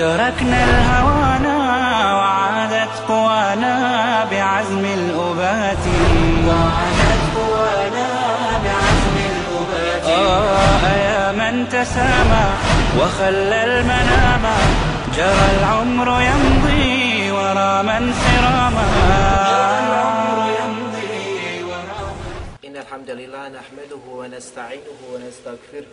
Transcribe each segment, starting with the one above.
تركنا الهوانا وعادت قوانا بعزم الأبات. وعادت قوانا بعزم الأبات. آه يا من تسامى وخلى المنام. جرى العمر يمضي ورا من سراما جرى العمر يمضي ورا إن الحمد لله نحمده ونستعينه ونستغفره.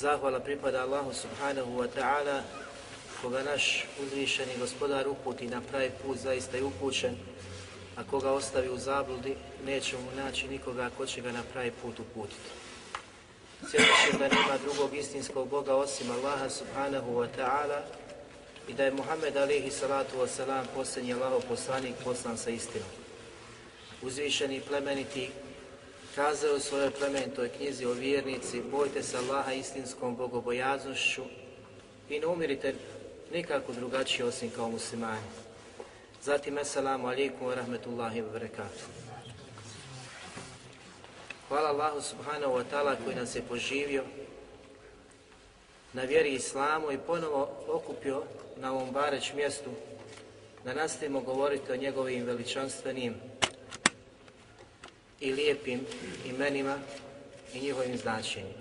Zahvala pripada Allahu subhanahu wa ta'ala, koga naš uzvišeni gospodar uputi na pravi put, zaista je upućen, a koga ostavi u zabludi, neće mu naći nikoga ko će ga na pravi put uputiti. Svjedočim da nema drugog istinskog Boga osim Allaha subhanahu wa ta'ala i da je Muhammed alihi salatu wa salam posljednji Allahov poslanik poslan sa istinom. Uzvišeni plemeniti kazao u svojoj plemenitoj knjizi o vjernici, bojte se Allaha istinskom bogobojaznošću i ne umirite nikako drugačije osim kao muslimani. Zatim, assalamu alaikum wa rahmetullahi wa barakatuh. Hvala Allahu subhanahu wa ta'ala koji nas je poživio na vjeri Islamu i ponovo okupio na ovom bareć mjestu da nastavimo govoriti o njegovim veličanstvenim i lijepim imenima i njihovim značenjima.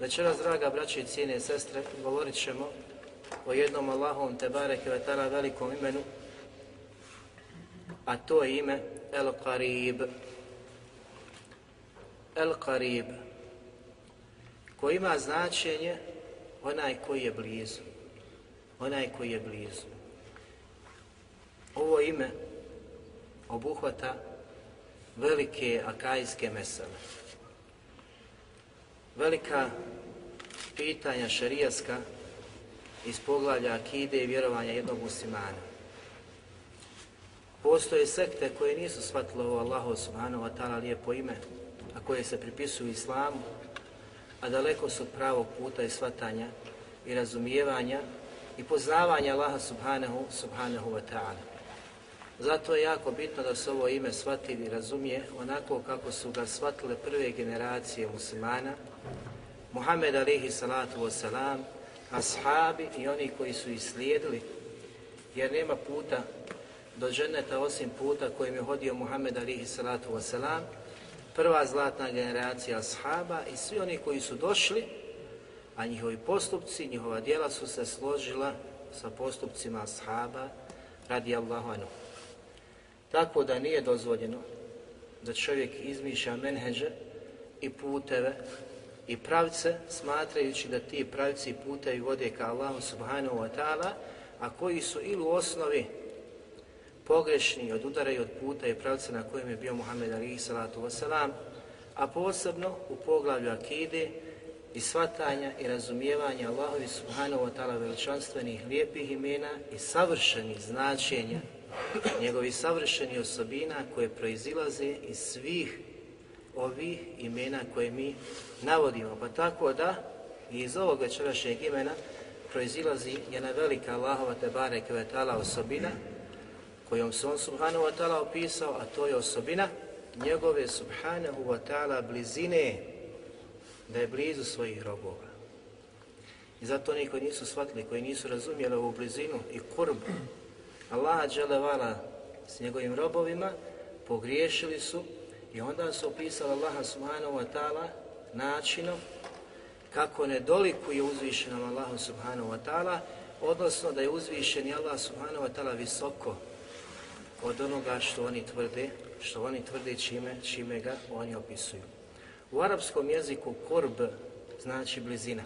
Večeras, draga braće i cijene sestre, govorit ćemo o jednom Allahom Tebare Kvetala velikom imenu, a to je ime El Qarib. El Qarib, koji ima značenje onaj koji je blizu. Onaj koji je blizu. Ovo ime obuhvata velike akajske mesele. Velika pitanja šarijaska iz poglavlja akide i vjerovanja jednog muslimana. Postoje sekte koje nisu shvatile ovo Allahu subhanahu wa ta'ala lijepo ime, a koje se pripisuju islamu, a daleko su od pravog puta i shvatanja i razumijevanja i poznavanja Allaha subhanahu, subhanahu wa ta'ala. Zato je jako bitno da se ovo ime shvati i razumije onako kako su ga shvatile prve generacije muslimana, Muhammed alihi salatu wasalam, ashabi i oni koji su ih slijedili, jer nema puta do dženeta osim puta kojim je hodio Muhammed alihi salatu wasalam, prva zlatna generacija ashaba i svi oni koji su došli, a njihovi postupci, njihova djela su se složila sa postupcima ashaba radi Allahu anhu. Tako da nije dozvoljeno da čovjek izmišlja menheđe i puteve i pravce smatrajući da ti pravci i putevi vode ka Allahu subhanahu wa ta'ala, a koji su ili u osnovi pogrešni odudaraju od puta i pravca na kojem je bio Muhammed alihi salatu wasalam, a posebno u poglavlju akide i svatanja i razumijevanja Allahovi subhanahu wa ta'ala veličanstvenih lijepih imena i savršenih značenja njegovi savršeni osobina koje proizilaze iz svih ovih imena koje mi navodimo. Pa tako da iz ovog večerašnjeg imena proizilazi jedna velika Allahova Tebare Kvetala osobina kojom se on Subhanahu wa ta'ala opisao, a to je osobina njegove Subhanahu wa ta'ala blizine da je blizu svojih robova. I zato oni koji nisu shvatili, koji nisu razumjeli ovu blizinu i kurbu Allaha dželevala s njegovim robovima, pogriješili su i onda su opisali Allaha subhanahu wa ta'ala načinom kako ne dolikuje uzvišenom Allahu subhanahu wa ta'ala odnosno da je uzvišen Allah subhanahu wa ta'ala visoko od onoga što oni tvrde, što oni tvrde čime, čime ga oni opisuju. U arapskom jeziku korb znači blizina.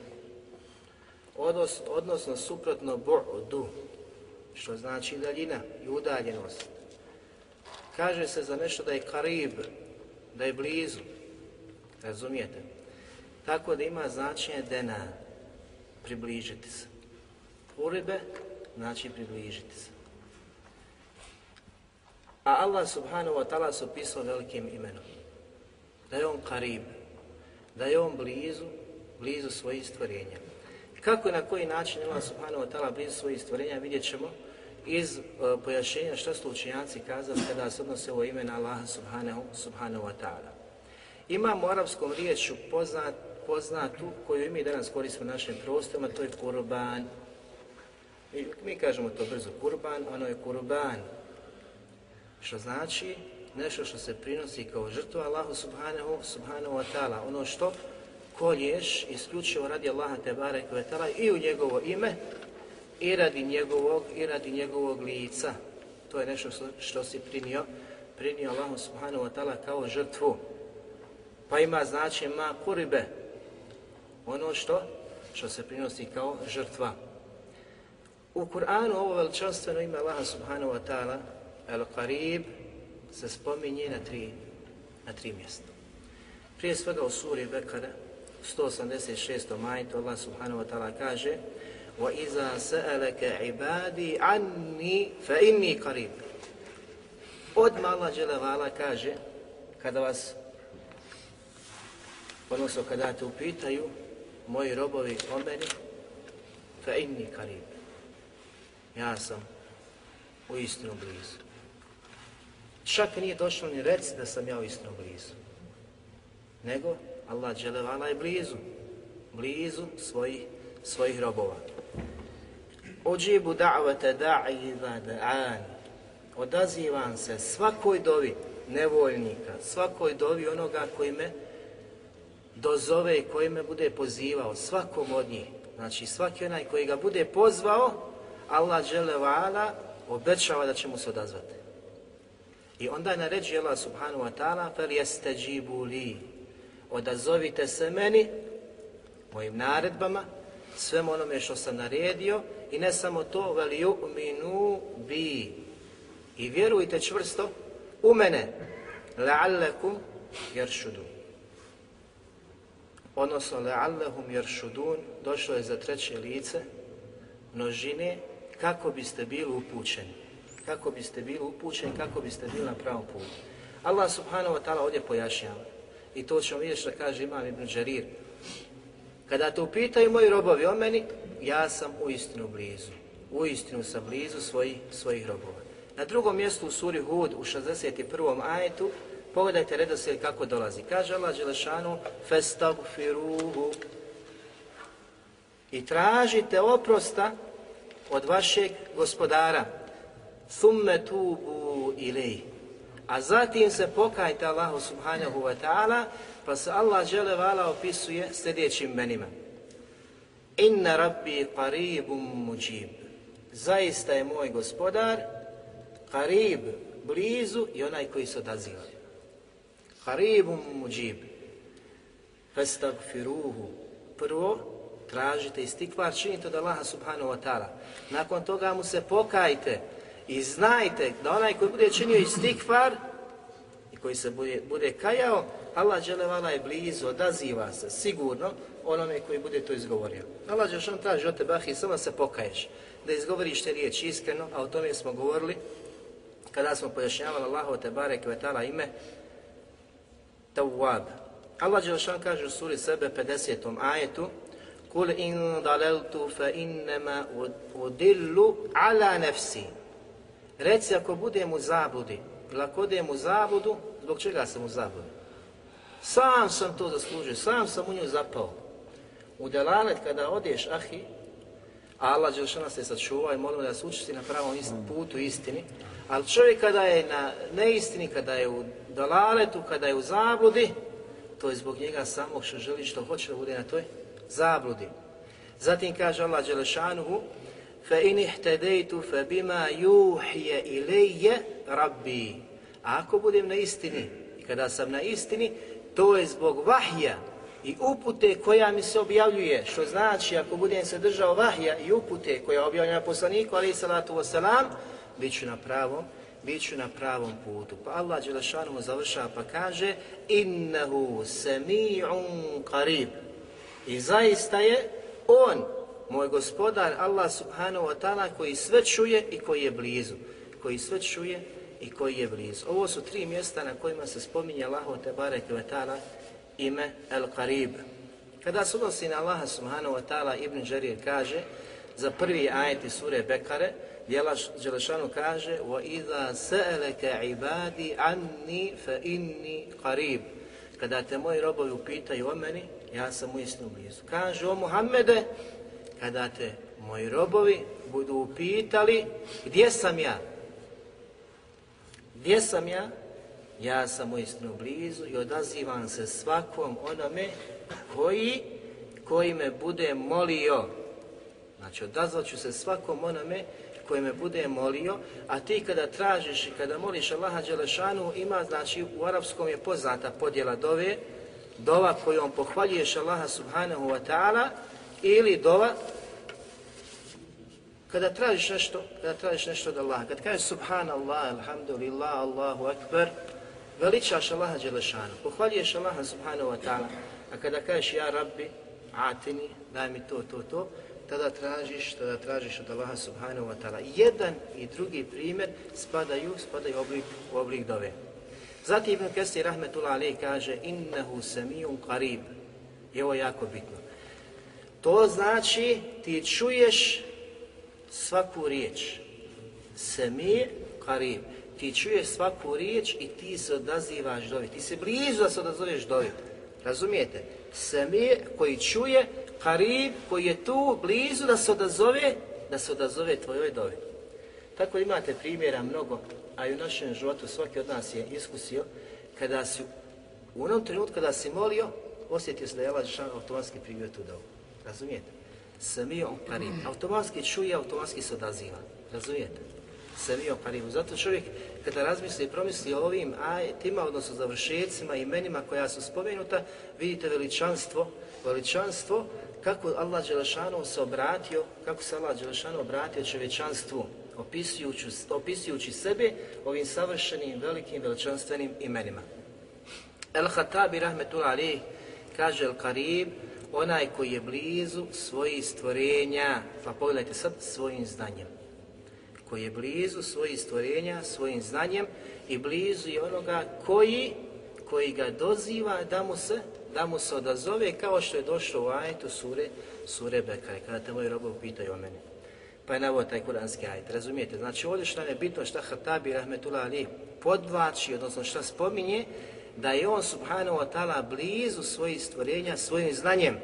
Odnos, odnosno suprotno bu'du, što znači daljina i udaljenost. Kaže se za nešto da je karib, da je blizu. Razumijete? Tako da ima značenje dena, približiti se. Uribe znači približiti se. A Allah subhanahu wa ta'ala se opisao velikim imenom. Da je on karib, da je on blizu, blizu svojih stvorenja. Kako i na koji način Allah subhanahu wa ta'ala blizu svojih stvorenja vidjet ćemo iz e, uh, pojašenja što su učenjaci kazali kada se odnose ovo ime na Allaha subhanahu, subhanahu wa ta'ala. Imamo u arapskom riječu poznat, poznatu koju mi danas koristimo u našim prostorima, to je kurban. Mi, mi kažemo to brzo kurban, ono je kurban. Što znači nešto što se prinosi kao žrtva Allahu subhanahu, subhanahu wa ta'ala. Ono što kolješ isključivo radi Allaha te barek i u njegovo ime i radi njegovog i radi njegovog lica. To je nešto što, što si prinio, prinio Allahu subhanahu wa ta'ala kao žrtvu. Pa ima znači ma kuribe, ono što što se prinosi kao žrtva. U Kur'anu ovo veličanstveno ime Allaha subhanahu wa ta'ala Al-Qarib se spominje na tri, na tri mjesta. Prije svega u suri Bekara, 186. majtu, Allah subhanahu wa ta'ala kaže وَإِذَا سَأَلَكَ عِبَادِي عَنِّي فَإِنِّي قَرِيبٌ Od mala dželevala kaže, kada vas, odnosno kada te upitaju, moji robovi o meni, فَإِنِّي قَرِيبٌ Ja sam u istinu blizu. Čak nije došlo ni reci da sam ja u istinu blizu. Nego Allah dželevala je blizu. Blizu svojih, svojih robova. Ođibu da'vata da'iva da'an. Odazivam se svakoj dovi nevoljnika, svakoj dovi onoga koji me dozove i koji me bude pozivao, svakom od njih. Znači svaki onaj koji ga bude pozvao, Allah dželevala obećava da će mu se odazvati. I onda je naređi Allah subhanahu wa ta'ala fel jeste džibu li odazovite se meni mojim naredbama svem onome što sam naredio i ne samo to veli yu'minu bi. I vjerujte čvrsto u mene. La'allakum yarshudun. Odnosno la'allahum jeršudun došlo je za treće lice množine kako biste bili upućeni. Kako biste bili upućeni, kako biste bili na pravom putu. Allah subhanahu wa ta'ala ovdje pojašnjava. I to ćemo vidjeti što kaže Imam Ibn Đarir. Kada te upitaju moji robovi o meni, ja sam u istinu blizu. U istinu sam blizu svojih, svojih robova. Na drugom mjestu u suri Hud u 61. ajetu pogledajte redoslijed kako dolazi. Kaže Allah Đelešanu Festagfiruhu i tražite oprosta od vašeg gospodara thumme tubu ilej. A zatim se pokajte Allahu subhanahu wa ta'ala, pa se Allah žele vala opisuje sljedećim menima. Inna rabbi qaribum muđib. Zaista je moj gospodar, qarib, blizu i onaj koji se odaziva. Qaribum muđib. Festagfiruhu. Prvo, tražite istikvar, činite od Allaha subhanahu wa ta'ala. Nakon toga mu se pokajte, I znajte da onaj koji bude činio istikvar i koji se bude, bude kajao, Allah dželevala je blizu, odaziva se sigurno onome koji bude to izgovorio. Allah dželešan traži od tebe, ahi, samo se pokaješ, da izgovoriš te riječi iskreno, a o tome smo govorili kada smo pojašnjavali Allahu te barek vetala ime Tawwab. Allah dželešan kaže u suri sebe 50. ajetu Kul in daleltu fa innama udillu ala nafsi Reci ako budem u zabludi, ili ako odem u zabludu, zbog čega sam u zabludi? Sam sam to zaslužio, sam sam u nju zapao. U delalet kada odeš, ahi, Allah Đelšana se sačuva i molimo da se učisti na pravom putu istini, ali čovjek kada je na neistini, kada je u dalaletu, kada je u zabludi, to je zbog njega samog što želi, što hoće da bude na toj zabludi. Zatim kaže Allah Đelešanuhu, fa in ihtadaytu fa bima yuhiya ilayya rabbi. A ako budem na istini i kada sam na istini, to je zbog vahja i upute koja mi se objavljuje, što znači ako budem se držao vahja i upute koja je objavljena poslaniku, ali i salatu wasalam, bit ću na pravom, bit ću na pravom putu. Pa Allah Đelešanu završava pa kaže innahu sami'un qarib. I zaista je on, moj gospodar, Allah subhanahu wa ta'ala, koji sve čuje i koji je blizu. Koji sve čuje i koji je blizu. Ovo su tri mjesta na kojima se spominje Allah te barek wa ta'ala ime El Qarib. Kada se odnosi na Allaha subhanahu wa ta'ala, Ibn Đarir kaže, za prvi ajeti sure Bekare, Đelešanu kaže وَإِذَا سَأَلَكَ عِبَادِ عَنِّي فَإِنِّي قَرِيبٌ Kada te moji robovi upitaju o meni, ja sam u istinu blizu. Kaže o Muhammede, kada te moji robovi budu upitali gdje sam ja? Gdje sam ja? Ja sam u blizu i odazivam se svakom onome koji, koji me bude molio. Znači odazvat ću se svakom onome koji me bude molio, a ti kada tražiš i kada moliš Allaha Đelešanu, ima, znači, u arapskom je poznata podjela dove, dova kojom pohvaljuješ Allaha Subhanahu wa ta'ala, ili dova kada tražiš nešto, kada tražiš nešto od Allaha, kad kažeš Subhanallah, Alhamdulillah, Allahu Akbar, veličaš Allaha Đelešanu, pohvaljuješ Allaha Subhanahu wa ta'ala, a kada kažeš Ja Rabbi, atini, daj mi to, to, to, tada tražiš, tada tražiš od Allaha subhanahu wa ta'ala. Jedan i drugi primjer spadaju, spadaju u oblik, u oblik dove. Zatim Ibn Kesir rahmetullah Ali kaže innehu samijun qarib. I ovo je jako bitno. To znači ti čuješ svaku riječ. Sami karim. Ti čuješ svaku riječ i ti se odazivaš dovi. Ti se blizu da se odazoveš dovi. Razumijete? Sami koji čuje Karib koji je tu blizu da se odazove, da se odazove tvojoj dovi. Tako imate primjera mnogo, a i u našem životu svaki od nas je iskusio, kada si u onom trenutku kada si molio, osjetio se da je Allah automatski primio tu dovu. Razumijete? Samio Karib. Automatski čuje, automatski se odaziva. Razumijete? Samio Karib. Zato čovjek kada razmisli i promisli o ovim ajetima, odnosno završecima, imenima koja su spomenuta, vidite veličanstvo, veličanstvo kako Allah Đelešanu se obratio, kako se Allah Đelešanu obratio čovečanstvu, opisujući, opisujući sebe ovim savršenim, velikim, veličanstvenim imenima. El Hatabi Rahmetullah Ali kaže El Karib, onaj koji je blizu svojih stvorenja, pa pogledajte sad svojim znanjem, koji je blizu svojih stvorenja, svojim znanjem i blizu je onoga koji, koji ga doziva da mu se da mu se odazove kao što je došlo u ajetu sure, sure Bekaj, kada te moji robovi pitaju o meni. Pa je navod taj kuranski ajet, razumijete? Znači ovdje što nam je bitno šta Hatabi Rahmetullah Ali podvlači, odnosno šta spominje, da je on subhanahu wa ta'ala blizu svojih stvorenja svojim znanjem,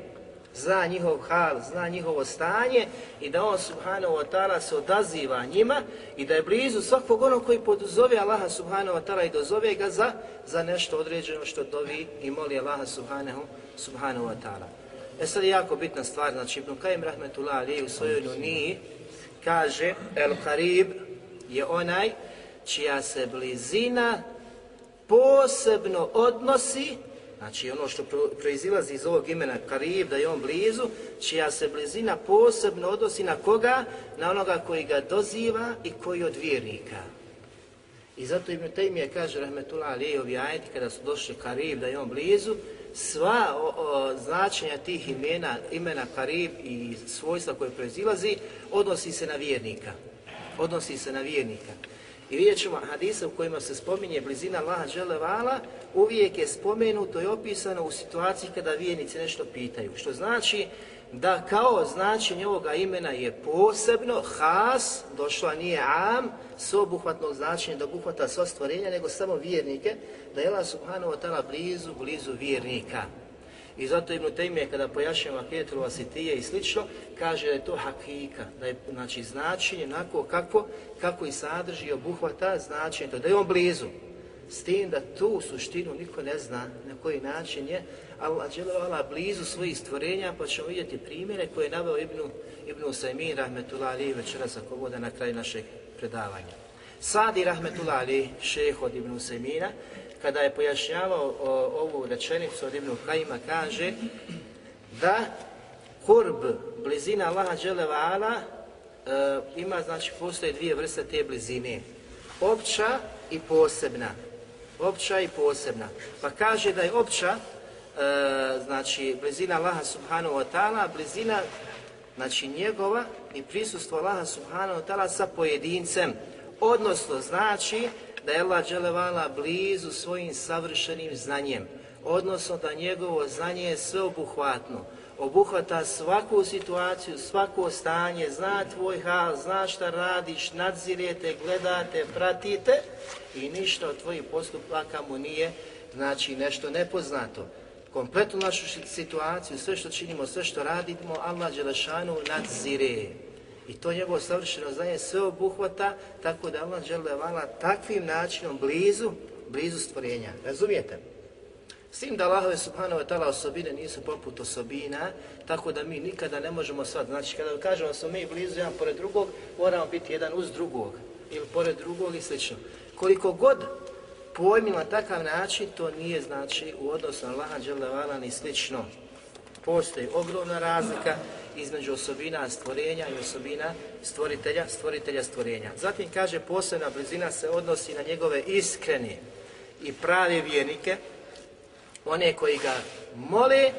zna njihov hal, zna njihovo stanje i da on subhanahu wa ta'ala se odaziva njima i da je blizu svakog onog koji poduzove Allaha subhanahu wa ta'ala i dozove ga za, za nešto određeno što dovi i moli Allaha subhanahu, subhanahu wa ta'ala. E sad je jako bitna stvar, znači Ibn Kajim Rahmetullah Ali u svojoj luniji kaže El Karib je onaj čija se blizina posebno odnosi Znači ono što proizilazi iz ovog imena Karib, da je on blizu, čija se blizina posebno odnosi na koga? Na onoga koji ga doziva i koji od vjernika. I zato Ibn Taymiye kaže, rahmetullah ali ovi ajeti, kada su došli Karib, da je on blizu, sva o, o, značenja tih imena, imena Karib i svojstva koje proizilazi, odnosi se na vjernika. Odnosi se na vjernika. I vidjet ćemo hadise u kojima se spominje blizina Allaha Đelevala, uvijek je spomenuto i opisano u situaciji kada vijenici nešto pitaju. Što znači da kao značenje ovoga imena je posebno, has, došla nije am, obuhvatnog značenja da obuhvata sva stvorenja, nego samo vjernike, da je Allah subhanahu wa ta'ala blizu, blizu vjernika. I zato Ibn Taymiye kada pojašnjava Akidetul Vasitije i slično, kaže da je to hakika, da je znači, značenje onako kako, kako i sadrži i obuhvata značenje, to da je on blizu. S tim da tu suštinu niko ne zna na koji način je Allah dželevala blizu svojih stvorenja, pa ćemo vidjeti primjere koje je naveo Ibnu, Ibnu Sajmin, rahmetullah Ali, večeras ako bude na kraju našeg predavanja. Sadi, rahmetullah Ali, šeh od Ibnu Sajmina, kada je pojašnjavao o, ovu rečenicu od Ibnu Kajima, kaže da kurb, blizina Allaha Đelevala, e, ima, znači, postoje dvije vrste te blizine. Opća i posebna. Opća i posebna. Pa kaže da je opća, e, znači, blizina Allaha subhanahu wa ta'ala, blizina, znači, njegova i prisustvo Allaha subhanahu wa ta'ala sa pojedincem. Odnosno, znači, da je Allah dželevala blizu svojim savršenim znanjem, odnosno da njegovo znanje je sveobuhvatno, obuhvata svaku situaciju, svako stanje, zna tvoj hal, zna šta radiš, nadzirete, gledate, pratite i ništa od tvojih postupaka mu nije znači nešto nepoznato. Kompletnu našu situaciju, sve što činimo, sve što radimo, Allah Đelešanu nadzire. I to njegovo savršeno znanje sve obuhvata, tako da Allah Đelevala takvim načinom blizu, blizu stvorenja. Razumijete? S tim da Allahove subhanahu wa ta'ala osobine nisu poput osobina, tako da mi nikada ne možemo svat. Znači, kada kažemo da smo mi blizu jedan pored drugog, moramo biti jedan uz drugog ili pored drugog i slično. Koliko god pojmi na takav način, to nije znači u odnosu na Allaha dželevala ni slično. Postoji ogromna razlika između osobina stvorenja i osobina stvoritelja, stvoritelja stvorenja. Zatim kaže posebna blizina se odnosi na njegove iskrene i prave vjernike, one koji ga mole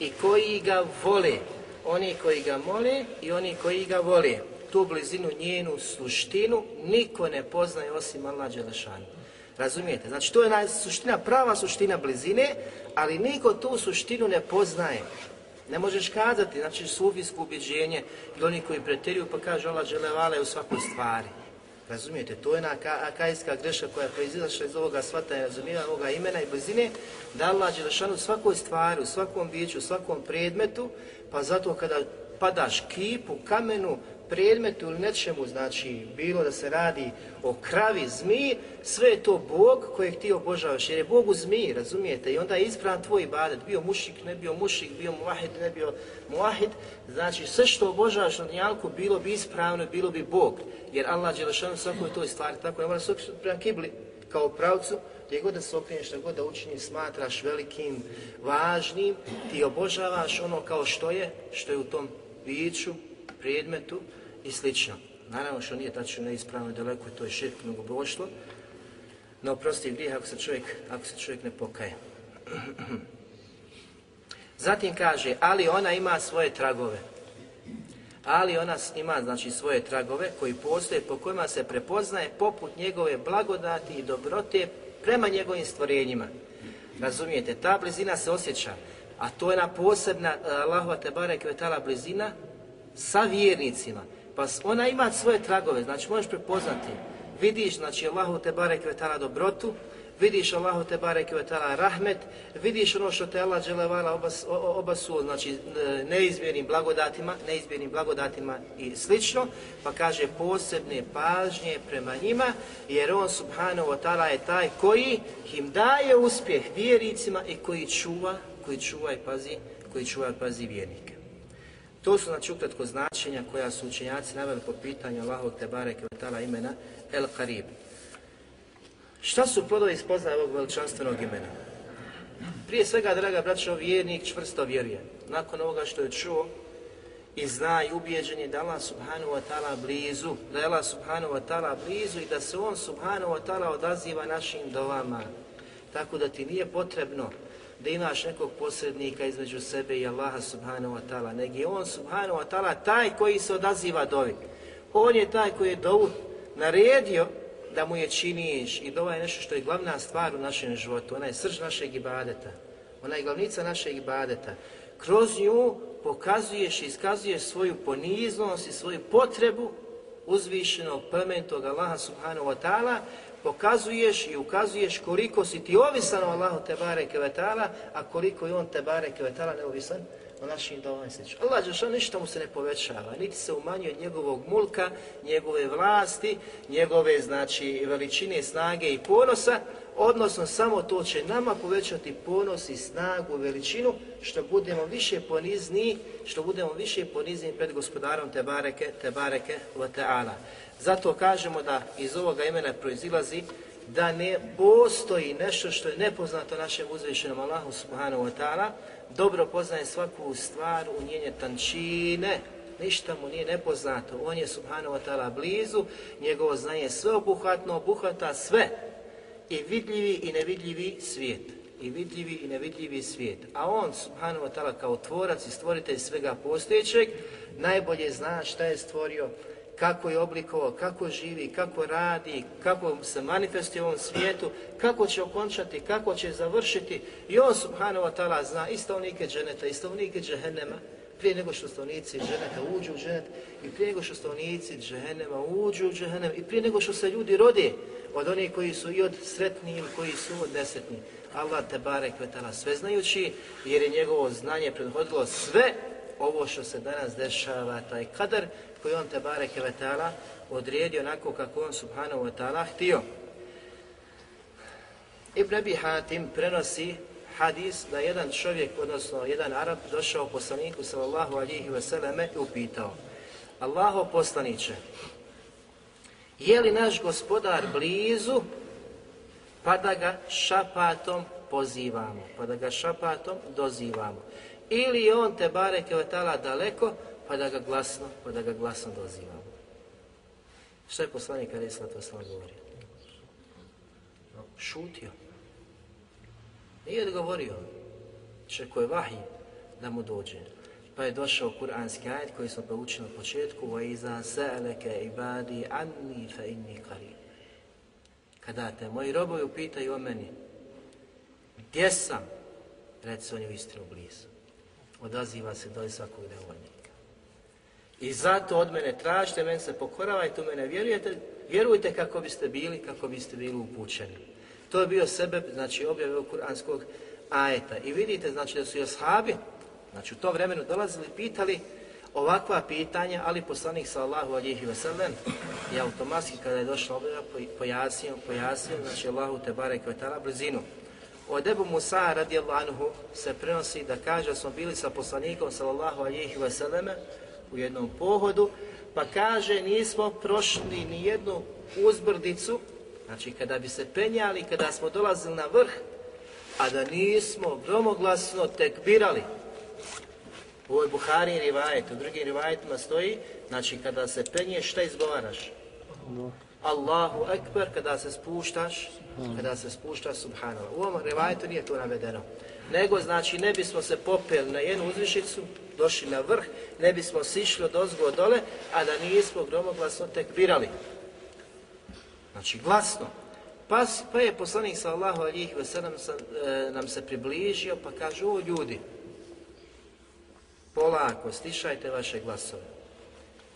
i koji ga vole. Oni koji ga mole i oni koji ga vole. Tu blizinu, njenu suštinu, niko ne poznaje osim Allah Đelešanu. Razumijete? Znači, to je suština, prava suština blizine, ali niko tu suštinu ne poznaje. Ne možeš kazati, znači, sufijsko ubjeđenje i oni koji preteruju pa kaže Allah želevale u svakoj stvari. Razumijete, to je na akajska greška koja je proizilašla iz ovoga shvatanja razumijeva ovoga imena i blizine, da Allah Đelešanu u svakoj stvari, u svakom biću, u svakom predmetu, pa zato kada padaš kipu, kamenu, predmetu ili nečemu, znači bilo da se radi o kravi, zmiji, sve je to Bog kojeg ti obožavaš, jer je Bog u zmiji, razumijete, i onda je ispravan tvoj ibadet, bio mušik, ne bio mušik, bio muahid, ne bio muahid, znači sve što obožavaš na dnjalku bilo bi ispravno, bilo bi Bog, jer Allah je lešan svakoj toj stvari, tako ne mora se prema kibli, kao pravcu, gdje god da se okreneš, što god da učiniš, smatraš velikim, važnim, ti obožavaš ono kao što je, što je u tom biću, predmetu, i slično. Naravno što nije tačno neispravno daleko to je širk mnogo boštvo, no prosti grijeh ako se čovjek, ako se čovjek ne pokaje. Zatim kaže, ali ona ima svoje tragove. Ali ona ima znači svoje tragove koji postoje po kojima se prepoznaje poput njegove blagodati i dobrote prema njegovim stvorenjima. Razumijete, ta blizina se osjeća, a to je na posebna eh, Allahova Tebare Kvetala blizina sa vjernicima. Pa ona ima svoje tragove, znači možeš prepoznati. Vidiš, znači, Allahu te barek vetala dobrotu, vidiš Allahu te barek vetala rahmet, vidiš ono što te Allah dželevala obas, obasu, znači, e, neizmjernim blagodatima, neizmjernim blagodatima i slično, pa kaže posebne pažnje prema njima, jer on, subhanahu wa ta'ala, je taj koji im daje uspjeh vjericima i koji čuva, koji čuva i pazi, koji čuva i pazi vjernike. To su znači ukratko značenja koja su učenjaci naveli po pitanju Allahovog Tebare Kvetala imena El Karib. Šta su plodovi spoznaje ovog veličanstvenog imena? Prije svega, draga braćo, vjernik čvrsto vjeruje. Nakon ovoga što je čuo i zna i ubijeđen je da Allah subhanahu wa ta'ala blizu, da je Allah subhanahu wa ta'ala blizu i da se on subhanahu wa ta'ala odaziva našim dovama. Tako da ti nije potrebno da imaš nekog posrednika između sebe i Allaha subhanahu wa ta'ala, nego je on subhanahu wa ta'ala taj koji se odaziva dovi. On je taj koji je dovu naredio da mu je činiš i dova je nešto što je glavna stvar u našem životu, ona je srž našeg ibadeta, ona je glavnica našeg ibadeta. Kroz nju pokazuješ i iskazuješ svoju poniznost i svoju potrebu uzvišenog plementog Allaha subhanahu wa ta'ala pokazuješ i ukazuješ koliko si ti ovisan o Allahu te bareke a koliko je on te bareke neovisan o našim dovoljnim i. Allah dželle ništa mu se ne povećava, niti se umanjuje od njegovog mulka, njegove vlasti, njegove znači veličine, snage i ponosa, odnosno samo to će nama povećati ponos i snagu, veličinu, što budemo više ponizni, što budemo više ponizni pred gospodarom Tebareke, Tebareke wa ta'ala. Zato kažemo da iz ovoga imena proizilazi da ne postoji nešto što je nepoznato našem uzvišenom Allahu subhanahu wa ta'ala, dobro poznaje svaku stvar u njenje tančine, ništa mu nije nepoznato, on je subhanahu wa ta'ala blizu, njegovo znanje sve obuhvatno, obuhvata sve, i vidljivi i nevidljivi svijet. I vidljivi i nevidljivi svijet. A on, subhanahu wa ta'ala, kao tvorac i stvoritelj svega postojećeg, najbolje zna šta je stvorio, kako je oblikovao, kako živi, kako radi, kako se manifestuje u ovom svijetu, kako će okončati, kako će završiti. I on, subhanahu wa ta'ala, zna i stavnike dženeta, i stavnike džehennema, prije nego što stavnici dženeta uđu u dženet, i prije nego što stavnici džehennema uđu u džehennem, i prije nego što se ljudi rode, od onih koji su i od sretni ili koji su od nesretni. Allah te barek vetala sve znajući, jer je njegovo znanje prethodilo sve ovo što se danas dešava, taj kadar koji on te bareke vetala odredio onako kako on subhanahu wa ta'ala htio. Ibn Abi Hatim prenosi hadis da jedan čovjek, odnosno jedan Arab, došao poslaniku sallallahu alihi vseleme i upitao Allaho poslaniće, je li naš gospodar blizu, pa da ga šapatom pozivamo, pa da ga šapatom dozivamo. Ili je on te bareke vetala daleko, pa da ga glasno, pa da ga glasno dozivamo. Što je poslanik Ali Islata Osama govorio? Šutio. Nije odgovorio. Čekao je vahij da mu dođe. Pa je došao kuranski ajet koji smo proučili na početku وَإِذَا سَأَلَكَ عِبَادِي عَنِّي فَإِنِّي قَرِيبٌ Kada te moji robovi upitaju o meni, gdje sam? Reci, on je u istinu blizu. Odaziva se do svakog nevoljnika. I zato od mene tražite, meni se pokoravajte, u mene vjerujete, vjerujte kako biste bili, kako biste bili upućeni. To je bio sebe, znači objave kuranskog ajeta. I vidite, znači da su i ashabi, Znači u to vremenu dolazili pitali ovakva pitanja, ali poslanik sallahu alihi wasallam je automatski kada je došla objava pojasnio, pojasnio, znači Allahu te barek vetala brzinu. Od Ebu Musa radijallahu anhu se prenosi da kaže smo bili sa poslanikom sallallahu alihi wasallam u jednom pohodu, pa kaže nismo prošli ni jednu uzbrdicu, znači kada bi se penjali, kada smo dolazili na vrh, a da nismo gromoglasno tekbirali, U ovoj Buhari rivajet, u drugim rivajetima stoji, znači kada se penješ, šta izgovaraš? Allahu Ekber, kada se spuštaš, kada se spuštaš, subhanallah. U ovom rivajetu nije to navedeno. Nego, znači, ne bismo se popeli na jednu uzvišicu, došli na vrh, ne bismo sišli od ozgo dole, a da nismo gromoglasno tek birali. Znači, glasno. Pa, pa je poslanik sallahu alihi veselam e, nam se približio, pa kaže, o ljudi, polako, stišajte vaše glasove.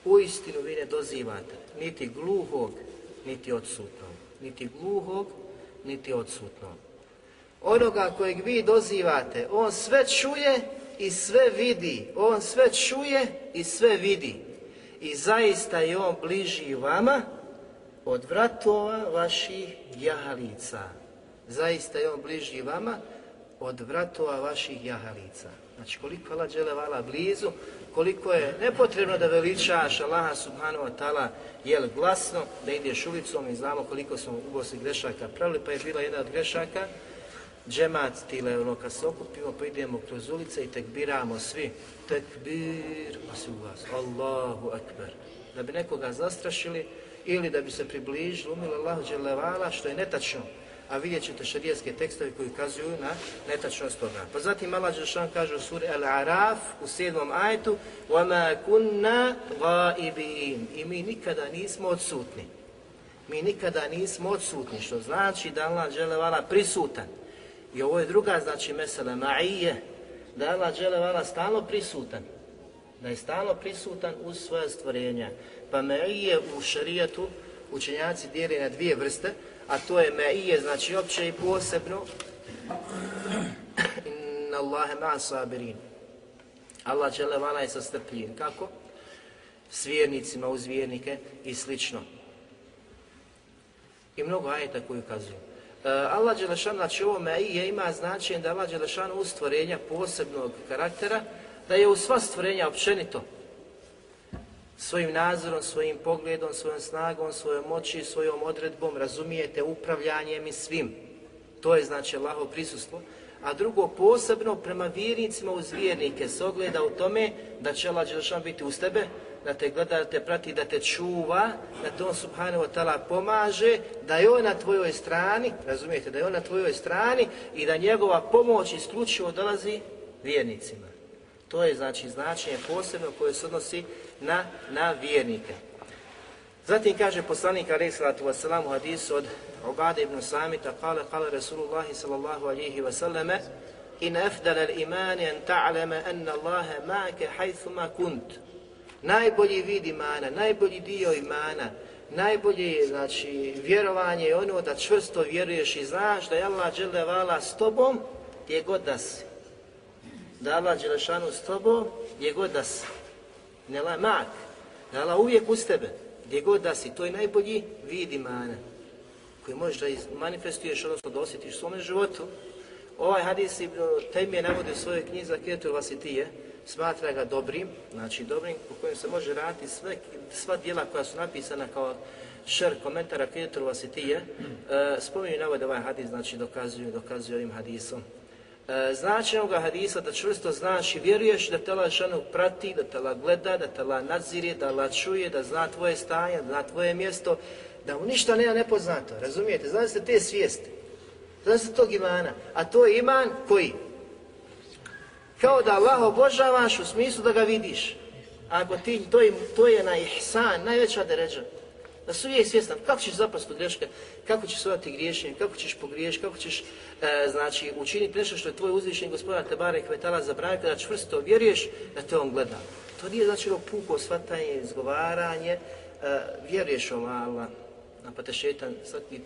U istinu vi ne dozivate niti gluhog, niti odsutnog. Niti gluhog, niti odsutnog. Onoga kojeg vi dozivate, on sve čuje i sve vidi. On sve čuje i sve vidi. I zaista je on bliži vama od vratova vaših jahalica. Zaista je on bliži vama od vratova vaših jahalica. Znači koliko Allah dželevala blizu, koliko je nepotrebno da veličaš Allaha subhanahu wa ta'ala jel glasno, da ideš ulicom i znamo koliko smo u Bosni grešaka pravili, pa je bila jedna od grešaka, džemat tile, ono kad se okupimo pa idemo kroz ulice i tekbiramo svi, tekbir, pa si u vas, Allahu akbar, da bi nekoga zastrašili ili da bi se približili, umilo Allahu dželevala, što je netačno, a vidjet ćete šarijetske tekstove koji ukazuju na netačnost toga. Pa zatim Allah Đelšan kaže u suri Al-Araf u sedmom ajetu وَمَا كُنَّا غَائِبِينَ I mi nikada nismo odsutni. Mi nikada nismo odsutni, što znači da Allah Đelevala prisutan. I ovo je druga, znači, mesela, ma'ije, da je Allah vala stalno prisutan. Da je stalno prisutan uz svoje stvorenja. Pa ma'ije u šarijetu učenjaci dijeli na dvije vrste, a to je ma'ije, znači opće i posebno. Inna Allahe ma sabirin. Allah žele vala je sa strpljen. Kako? S vjernicima, uz vjernike i slično. I mnogo ajeta koji ukazuju. E, Allah Đelešan, znači ovo meije ima značenje da Allah Đelešan u stvorenja posebnog karaktera, da je u sva stvorenja općenito svojim nazorom, svojim pogledom, svojom snagom, svojom moći, svojom odredbom, razumijete, upravljanjem i svim. To je znači Allaho prisustvo. A drugo, posebno prema vjernicima uz vjernike se ogleda u tome da će Allah Đelešan biti uz tebe, da te gleda, da te prati, da te čuva, da te on subhanahu wa ta'ala pomaže, da je on na tvojoj strani, razumijete, da je on na tvojoj strani i da njegova pomoć isključivo dolazi vjernicima. To je znači značenje posebno koje se odnosi na, na vjernike. Zatim kaže poslanik alaih salatu wasalam u hadisu od Ubade ibn Samita, kale, kale Rasulullahi sallallahu alihi wasallame, in afdal al-iman an ta'lama anna Allaha ma'aka haythu ma kunt. Najbolji vid imana, najbolji dio imana, najbolje znači, vjerovanje je ono da čvrsto vjeruješ i znaš da je Allah dželle s tobom gdje god da si. Da Allah Đelešanu s tobom gdje god da si. Ne la mak. Da Allah uvijek uz tebe gdje god da si. To je najbolji vid imana koji možeš da manifestuješ, odnosno da osjetiš u svome životu. Ovaj hadis Ibn Taymiye navodi u svojoj knjizi za Ketur Vasitije, smatra ga dobrim, znači dobrim po kojem se može raditi sve, sva dijela koja su napisana kao šer komentara Ketur Vasitije, e, spominju na ovaj, ovaj hadis, znači dokazuju, dokazuju ovim hadisom. E, znači ovoga hadisa da čvrsto znaš i vjeruješ da te Allah šanu prati, da te Allah gleda, da te Allah nadzire, da Allah čuje, da zna tvoje stanje, da zna tvoje mjesto, da mu ništa nema nepoznato, razumijete? Znači se te svijesti, znači se tog imana, a to je iman koji? Kao da Allah obožavaš u smislu da ga vidiš. Ako ti, to je, to je na ihsan, najveća deređa. Da su uvijek svjestan kako ćeš zapast u greške, kako ćeš svojati griješenje, kako ćeš pogriješiti, kako ćeš e, znači, učiniti nešto što je tvoj uzvišen gospodar Tebare Kvetala zabranio kada čvrsto vjeruješ da te on gleda. To nije znači ono puko svatanje, izgovaranje, e, vjeruješ o Allah, napate šetan svaki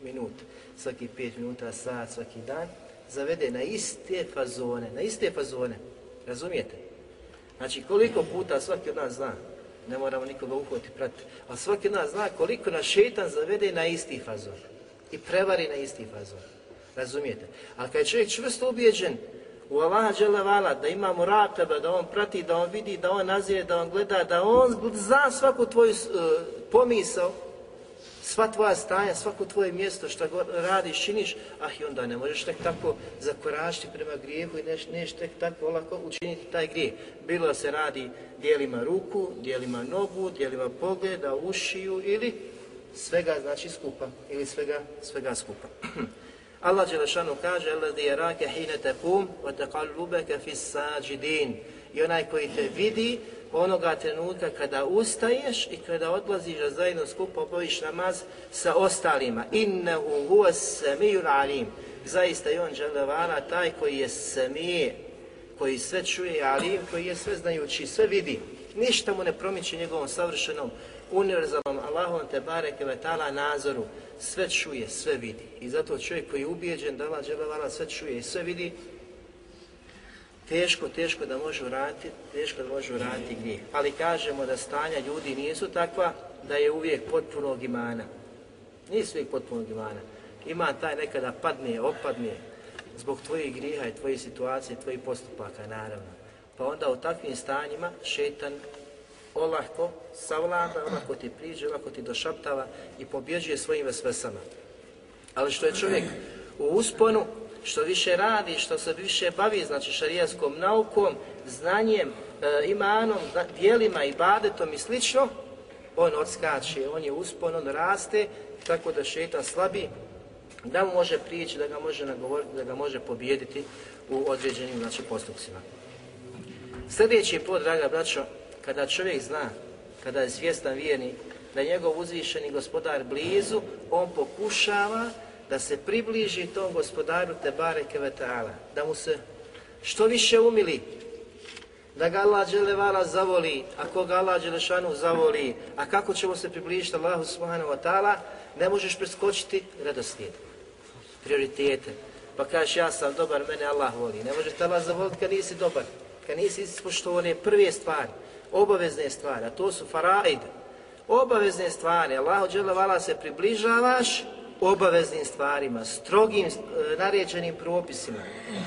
minut, svaki pet minuta, sat, svaki dan, zavede na iste fazone, na iste fazone, razumijete? Znači koliko puta svaki od nas zna, ne moramo nikoga uhvati pratiti, ali svaki od nas zna koliko nas šetan zavede na isti fazon i prevari na isti fazon, razumijete? Ali kad je čovjek čvrsto ubijeđen u Allaha dželevala, da ima murakaba, da on prati, da on vidi, da on nazire, da on gleda, da on zna svaku tvoju uh, pomisao, sva tvoja stanja, svako tvoje mjesto, što radiš, činiš, ah i onda ne možeš tek tako zakorašiti prema grijehu i neš, neš tek tako lako učiniti taj grijeh. Bilo da se radi dijelima ruku, dijelima nogu, dijelima pogleda, ušiju ili svega znači skupa, ili svega, svega skupa. Allah Đelešanu kaže, Allah di jerake hine tekum, wa taqallubaka fis sajidin. I onaj koji te vidi, onoga trenutka kada ustaješ i kada odlaziš da zajedno skupo obaviš namaz sa ostalima. Innehu huwa samijul alim. Zaista je on dželevala taj koji je samije, koji sve čuje, alim, koji je sve znajući, sve vidi. Ništa mu ne promiče njegovom savršenom, univerzalnom Allahom te bareke vetala nazoru. Sve čuje, sve vidi. I zato čovjek koji je ubijeđen da Allah dželevala sve čuje i sve vidi, teško, teško da može uraditi, teško da može uraditi gdje. Ali kažemo da stanja ljudi nisu takva da je uvijek potpunog imana. Nisu uvijek potpunog imana. Ima taj nekada padne, opadne, zbog tvojih griha i tvojih situacije, tvojih postupaka, naravno. Pa onda u takvim stanjima šetan olahko savlada, olahko ti priđe, olahko ti došaptava i pobjeđuje svojim vesvesama. Ali što je čovjek u usponu, što više radi, što se više bavi, znači šarijaskom naukom, znanjem, e, imanom, dijelima, ibadetom i slično, on odskače, on je uspon, on raste, tako da šeta slabi, da mu može prići, da ga može nagovoriti, da ga može pobijediti u određenim znači, postupcima. Sljedeći pod, draga braćo, kada čovjek zna, kada je svjestan vjerni, da je njegov uzvišeni gospodar blizu, on pokušava da se približi tom gospodaru Tebare Kevetala, da mu se što više umili, da ga Allah Đelevala zavoli, a koga Allah Đelešanu zavoli, a kako ćemo se približiti Allahu Subhanahu Wa Ta'ala, ne možeš preskočiti redoslijed, prioritete. Pa kažeš ja sam dobar, mene Allah voli. Ne možeš te Allah zavoliti kad nisi dobar, kad nisi ispoštovao one prve stvari, obavezne stvari, a to su faraid, obavezne stvari. Allahu Đelevala se približavaš, obaveznim stvarima, strogim e, naređenim propisima.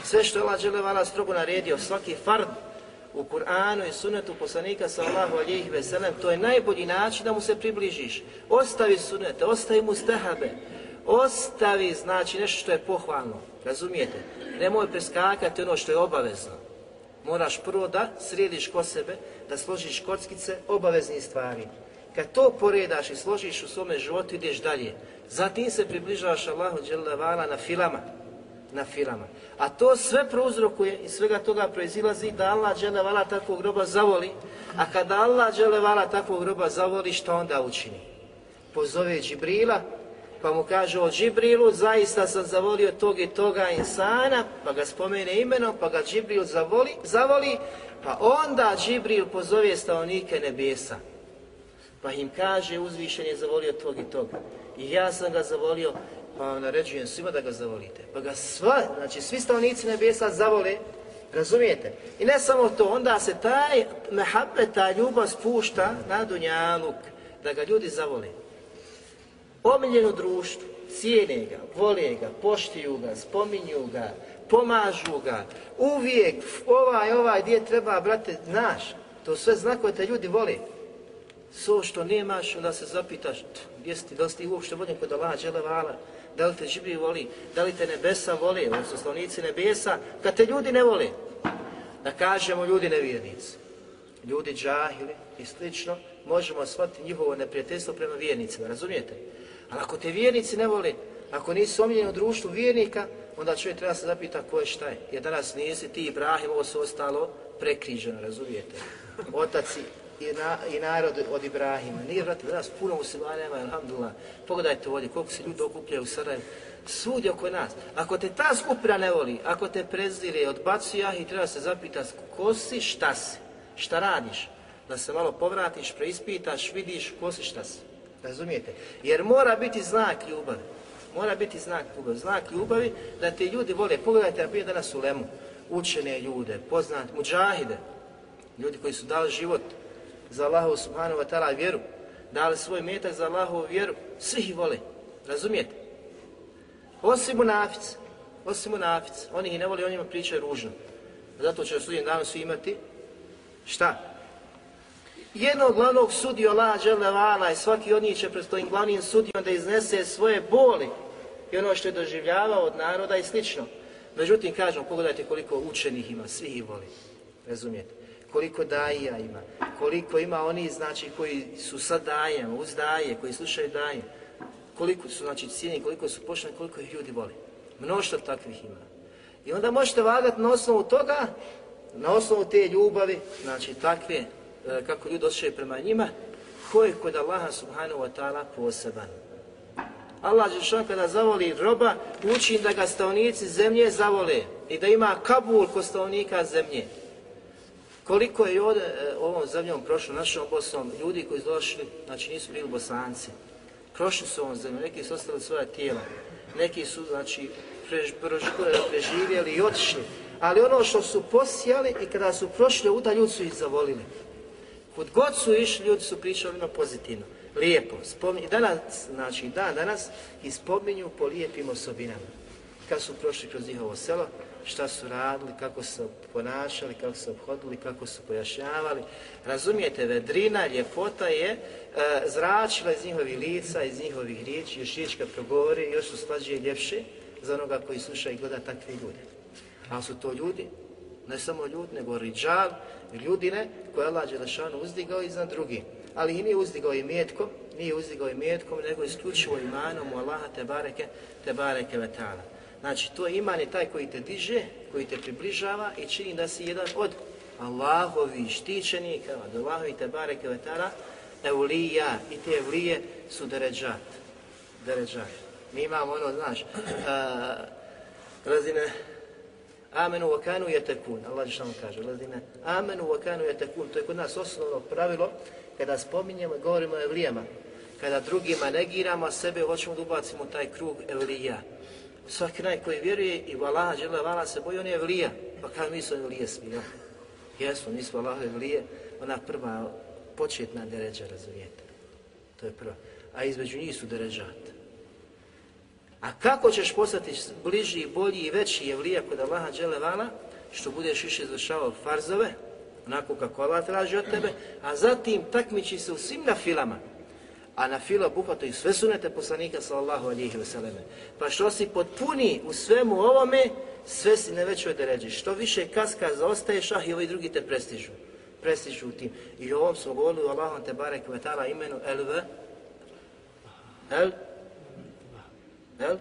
Sve što je Allah Đelevala strogo naredio, svaki fard u Kur'anu i sunetu poslanika sallahu alijih veselem, to je najbolji način da mu se približiš. Ostavi sunete, ostavi mu stehabe, ostavi znači nešto što je pohvalno, razumijete? Nemoj preskakati ono što je obavezno. Moraš prvo da središ ko sebe, da složiš kockice obaveznih stvari. Kad to poredaš i složiš u svome životu, ideš dalje. Zatim se približavaš Allahu Đelevala na filama. Na filama. A to sve prouzrokuje i svega toga proizilazi da Allah Đelevala takvog groba zavoli. A kada Allah Đelevala takvog groba zavoli, što onda učini? Pozove Džibrila, pa mu kaže o Džibrilu, zaista sam zavolio tog i toga insana, pa ga spomene imenom, pa ga Džibril zavoli, zavoli, pa onda Džibril pozove stavonike nebesa. Pa im kaže, uzvišen je zavolio tog i toga. I ja sam ga zavolio, pa vam naređujem svima da ga zavolite. Pa ga sva, znači svi stavnici nebesa zavole, razumijete? I ne samo to, onda se taj mehabbe, ta ljubav spušta na dunjaluk, da ga ljudi zavole. Omiljeno društvo, cijene ga, vole ga, poštiju ga, spominju ga, pomažu ga, uvijek ovaj, ovaj, gdje treba, brate, naš, to sve znakove te ljudi vole. So što nemaš, onda se zapitaš, gdje si ti, da li si ti uopšte voljen kod Allah, žele vala, da li te živi voli, da li te nebesa voli, oni su slovnici nebesa, kad te ljudi ne vole, da kažemo ljudi nevjernici, ljudi džahili i slično, možemo shvatiti njihovo neprijateljstvo prema vjernicima, razumijete? Ali ako te vjernici ne vole, ako nisi omiljeni u društvu vjernika, onda čovjek treba se zapita ko je šta je. Jer danas nisi ti Ibrahim, ovo se ostalo prekriženo, razumijete? Otaci i, na, i narod od Ibrahima. Nije, vrati, danas puno muslimanima, alhamdulillah. Pogledajte ovdje koliko se ljudi okupljaju u Sarajevu. Svudje oko nas. Ako te ta skupina ne voli, ako te prezire, odbacuje i treba se zapitati ko si, šta si, šta radiš. Da se malo povratiš, preispitaš, vidiš ko si, šta si. Razumijete? Jer mora biti znak ljubavi. Mora biti znak ljubavi. Znak ljubavi da te ljudi vole. Pogledajte, ja bio danas u Lemu. Učene ljude, poznat, muđahide. Ljudi koji su dali život za Allahu subhanahu wa ta'ala vjeru, dali svoj metak za Allahu vjeru, svi ih vole, razumijete? Osim munafic, osim munafic, oni ih ne vole, onima pričaju ružno. Zato će sudjen dan svi imati, šta? Jednog glavnog sudiju Allah žele vala i svaki od njih će pred svojim glavnim sudijom da iznese svoje boli i ono što je doživljavao od naroda i slično. Međutim, kažem, pogledajte koliko učenih ima, svi ih voli, razumijete? Koliko daija ima, koliko ima oni znači koji su sa dajem, uz daje, koji slušaju daje, koliko su znači cijeni, koliko su pošteni, koliko ih ljudi voli. Mnoštvo takvih ima. I onda možete vagati na osnovu toga, na osnovu te ljubavi, znači takve, e, kako ljudi osjećaju prema njima, ko je kod Allaha subhanahu wa ta'ala poseban. Allah Žešan kada zavoli roba, uči da ga stavnici zemlje zavole i da ima kabul kod stavnika zemlje. Koliko je ovdje e, ovom zemljom prošlo, našom Bosnom, ljudi koji su došli, znači nisu bili bosanci, prošli su ovom zemljom, neki su ostali svoja tijela, neki su, znači, prež, prež, e, preživjeli i otišli, ali ono što su posijali i kada su prošli uda, ljudi su ih zavolili. Kod god su išli, ljudi su pričali ono pozitivno, lijepo. Spominju, danas, znači dan danas, i spominju po lijepim osobinama. Kad su prošli kroz njihovo selo, šta su radili, kako su ponašali, kako su obhodili, kako su pojašnjavali. Razumijete, vedrina, ljepota je e, zračila iz njihovih lica, iz njihovih riječi, još riječ kad progovori, još su slađe i ljepše za onoga koji sluša i gleda takve ljude. Ali su to ljudi, ne samo ljudi, nego riđal, ljudine koje Allah Đelešanu uzdigao iznad drugih. Ali i nije uzdigao i metkom, nije uzdigao i metkom, nego isključivo imanom u Allaha te bareke, te bareke vetala. Znači, to iman je taj koji te diže, koji te približava i čini da si jedan od Allahovi štićenika, od Allahovi te bareke vetara, evlija i te evlije su deređat. Deređat. Mi imamo ono, znaš, a, razine amenu wa kanu yatakun. Allah što kaže, razine amenu wa kanu yatakun. To je kod nas osnovno pravilo kada spominjemo i govorimo o evlijama. Kada drugima negiramo, a sebe hoćemo da ubacimo taj krug evlija svaki naj koji vjeruje i u Allaha vala se boji, on je vlija. Pa kada mi su evlije svi, ja? Jesu, mi smo Allahove vlije, ona prva početna deređa, razumijete. To je prva. A između njih su deređate. A kako ćeš postati bliži, bolji i veći je vlija kod Allaha dželevala, što budeš više izvršavao farzove, onako kako Allah traži od tebe, a zatim takmiči se u svim na filama. A na fila obuhvataju sve sunete poslanika sallallahu alihi vseleme. Pa što si potpuni u svemu ovome, sve si na većoj deređi. Što više kaska zaostaješ, ah i ovi drugi te prestižu. Prestižu u tim. I ovom smo govorili u Allahom te barek vetala imenu LV. El? El?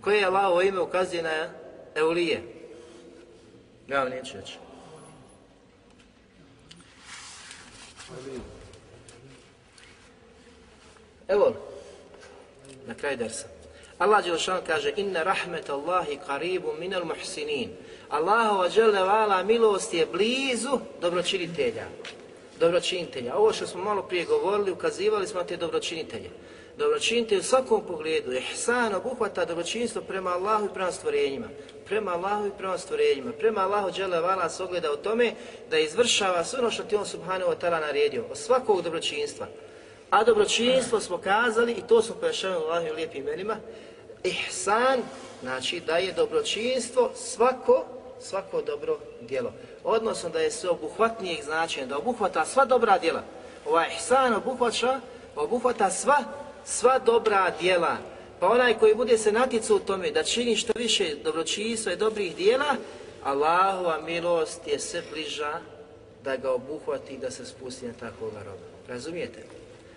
Koje je Allahovo ime ukazuje na Eulije? Ja vam neću reći. Evo, na kraj dersa. Allah Đelšan kaže Inna rahmet Allahi karibu minal muhsinin. Allahova dželevala milost je blizu dobročinitelja. Dobročinitelja. Ovo što smo malo prije govorili, ukazivali smo te dobročinitelje. Dobročinitelj u svakom pogledu, ihsan obuhvata dobročinstvo prema Allahu i prema stvorenjima. Prema Allahu i prema stvorenjima. Prema Allahu dželevala se ogleda u tome da izvršava sve ono što ti on subhanahu wa ta'ala naredio. Od svakog dobročinstva. A dobročinstvo smo kazali, i to smo pojašavali u Allahim lijepim imenima, ihsan, znači da je dobročinstvo svako, svako dobro djelo. Odnosno da je sve obuhvatnijeg značenja, da obuhvata sva dobra djela. Ovaj ihsan obuhvaća, obuhvata sva, sva dobra djela. Pa onaj koji bude se natjecao u tome da čini što više dobročinstva i dobrih djela, Allahova milost je sve bliža da ga obuhvati i da se spusti na takvog roba. Razumijete?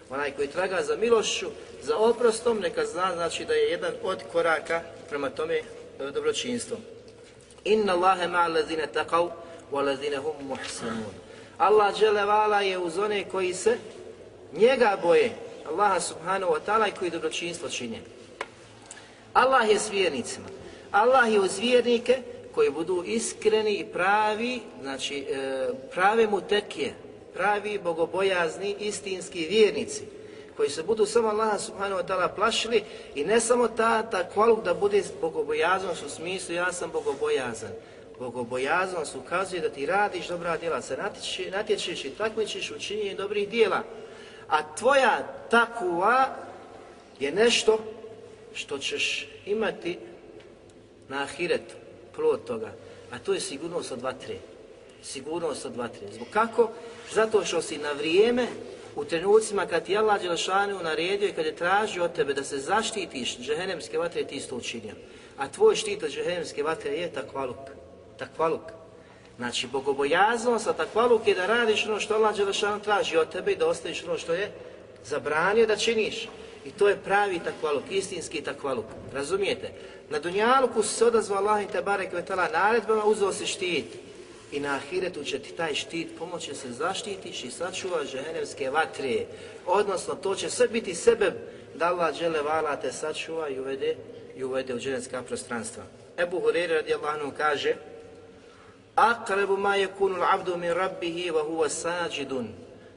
Onaj koji traga za milošću, za oprostom, neka zna znači da je jedan od koraka prema tome e, dobročinstvom. Inna Allahe ma'a lazine taqav, wa lazine hum muhsanun. Allah dželevala je uz one koji se njega boje, Allaha subhanahu wa ta'ala i koji dobročinstvo čine. Allah je s vjernicima. Allah je uz vjernike koji budu iskreni i pravi, znači e, prave mu tekije, pravi, bogobojazni, istinski vjernici koji se budu samo Allah subhanahu wa ta'ala plašili i ne samo ta, takvaluk da bude bogobojaznost u smislu ja sam bogobojazan. Bogobojaznost ukazuje da ti radiš dobra djela, se natječi, natječeš i takmičiš u činjenju dobrih djela. A tvoja takva je nešto što ćeš imati na ahiretu, plod toga. A to je sigurnost od vatre. Sigurnost od vatre. Zbog kako? Zato što si na vrijeme, u trenucima kad ti Allah Đelšanu naredio i kad je tražio od tebe da se zaštitiš džehennemske vatre, ti isto učinio. A tvoj štit od džehennemske vatre je takvaluk. Takvaluk. Znači, bogobojaznost, a takvaluk je da radiš ono što Allah Đelešanu traži od tebe i da ostaviš ono što je zabranio da činiš. I to je pravi takvaluk, istinski takvaluk. Razumijete? Na Dunjaluku se odazvao Allah i Tebare Kvetala naredbama, uzeo se štit i na ahiretu će ti taj štit pomoći se zaštitiš i sačuvaš žehenevske vatre. Odnosno, to će sve biti sebe da Allah džele vala te sačuva i uvede, i uvede u dženevska prostranstva. Ebu Hureyre radijallahu anhu kaže Aqrabu ma yakunu al-'abdu min rabbihi wa huwa sajidun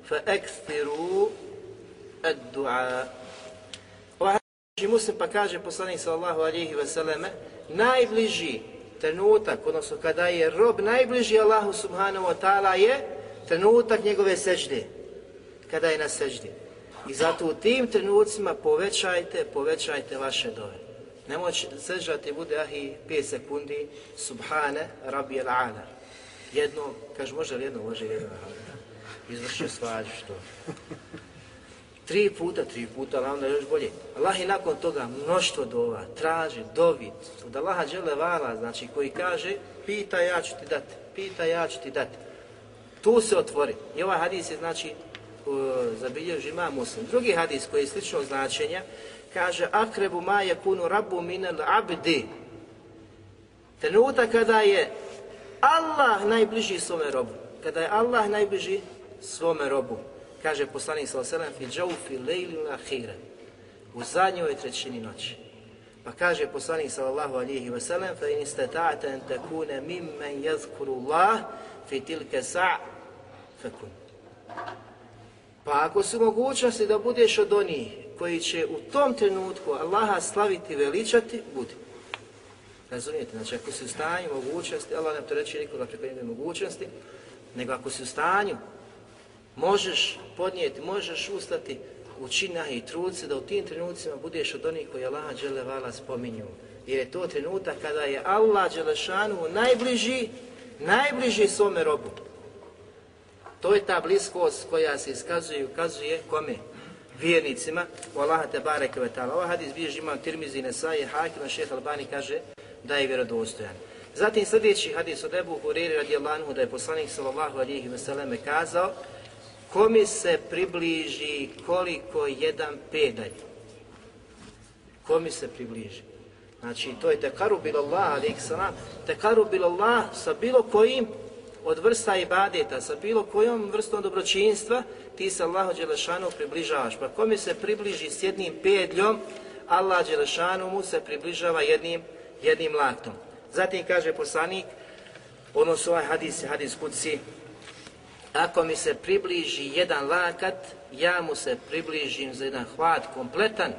fa akthiru ad-du'a. Ovaj muslim pa kaže poslanik sallallahu alejhi ve selleme najbliži trenutak, odnosno kada je rob najbliži Allahu subhanahu wa ta'ala je trenutak njegove sežde, kada je na seždi. I zato u tim trenucima povećajte, povećajte vaše dove. Nemoć sežati bude ahi 5 sekundi, subhane, rabbi al-ala. Jedno, kaže, može li jedno, može jedno, izvršio svađu, što? Tri puta, tri puta, ali onda još bolje. Allah i nakon toga mnoštvo dova, traži, dovi, od Allaha dželevala, znači koji kaže, pita ja ću ti dati, pita ja ću ti dati. Tu se otvori. I ovaj hadis je znači zabilježi ima muslim. Drugi hadis koji je sličnog značenja, kaže, akrebu ma je kunu rabu minel abdi. Trenutak kada je Allah najbliži svome robu. Kada je Allah najbliži svome robu kaže poslanik sallallahu alejhi ve sellem fi džaufi laylin akhira. U zadnjoj trećini noći. Pa kaže poslanik sallallahu alejhi ve sellem fa in istata'ta an takuna mimmen yadhkuru Allah fi tilka sa' fakun. Pa ako su mogućnosti da budeš od onih koji će u tom trenutku Allaha slaviti veličati budi. Razumijete? Znači, ako si u stanju mogućnosti, Allah ne to reći nikoga preko njegove mogućnosti, nego ako si u stanju možeš podnijeti, možeš ustati učina i trud se da u tim trenucima budeš od onih koji Allah Đelevala spominju. Jer je to trenutak kada je Allah Đelešanu najbliži, najbliži svome robu. To je ta bliskost koja se iskazuje i ukazuje kome? Vjernicima u Allaha te bareke ve ta'ala. Ovaj hadis bilježi imam Tirmizi Nesai, Hakim, šeht Albani kaže da je vjerodostojan. Zatim sljedeći hadis od Ebu Huriri radijallahu anhu da je poslanik sallallahu alihi vseleme kazao Komi se približi koliko jedan pedalj. Komi se približi. Znači, to je tekaru bil Allah, alaih salam, tekaru bil Allah sa bilo kojim od vrsta ibadeta, sa bilo kojom vrstom dobročinstva, ti se Allahu Đelešanu približavaš. Pa kome se približi s jednim pedljom, Allah Đelešanu mu se približava jednim, jednim laktom. Zatim kaže poslanik, odnosno ovaj hadis, hadis kuci, ako mi se približi jedan lakat, ja mu se približim za jedan hvat kompletan.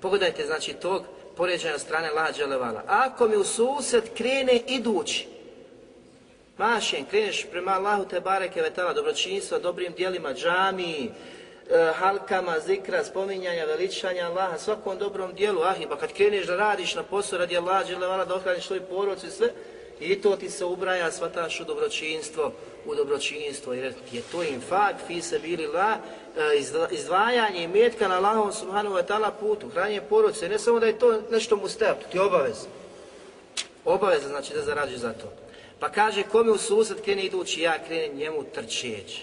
Pogledajte, znači, tog poređenja strane lađa levala. Ako mi u sused krene idući, mašen, kreneš prema Allahu te bareke vetala, dobročinjstva, dobrim dijelima, džami, eh, halkama, zikra, spominjanja, veličanja Allaha, svakom dobrom dijelu, ahiba, kad kreneš da radiš na poslu radi Allaha, dželevala, da ohraniš svoj porodcu i sve, i to ti se ubraja, svataš u dobročinstvo, u dobročinstvo, jer je to infak, fi se bili la, e, izdvajanje i metka na Allahom subhanahu wa ta'ala putu, hranjenje porodice, ne samo da je to nešto mu stev, to ti je obavez. Obaveza znači da zarađuješ za to. Pa kaže, kome u susad krene idući, ja krenem njemu trčeć.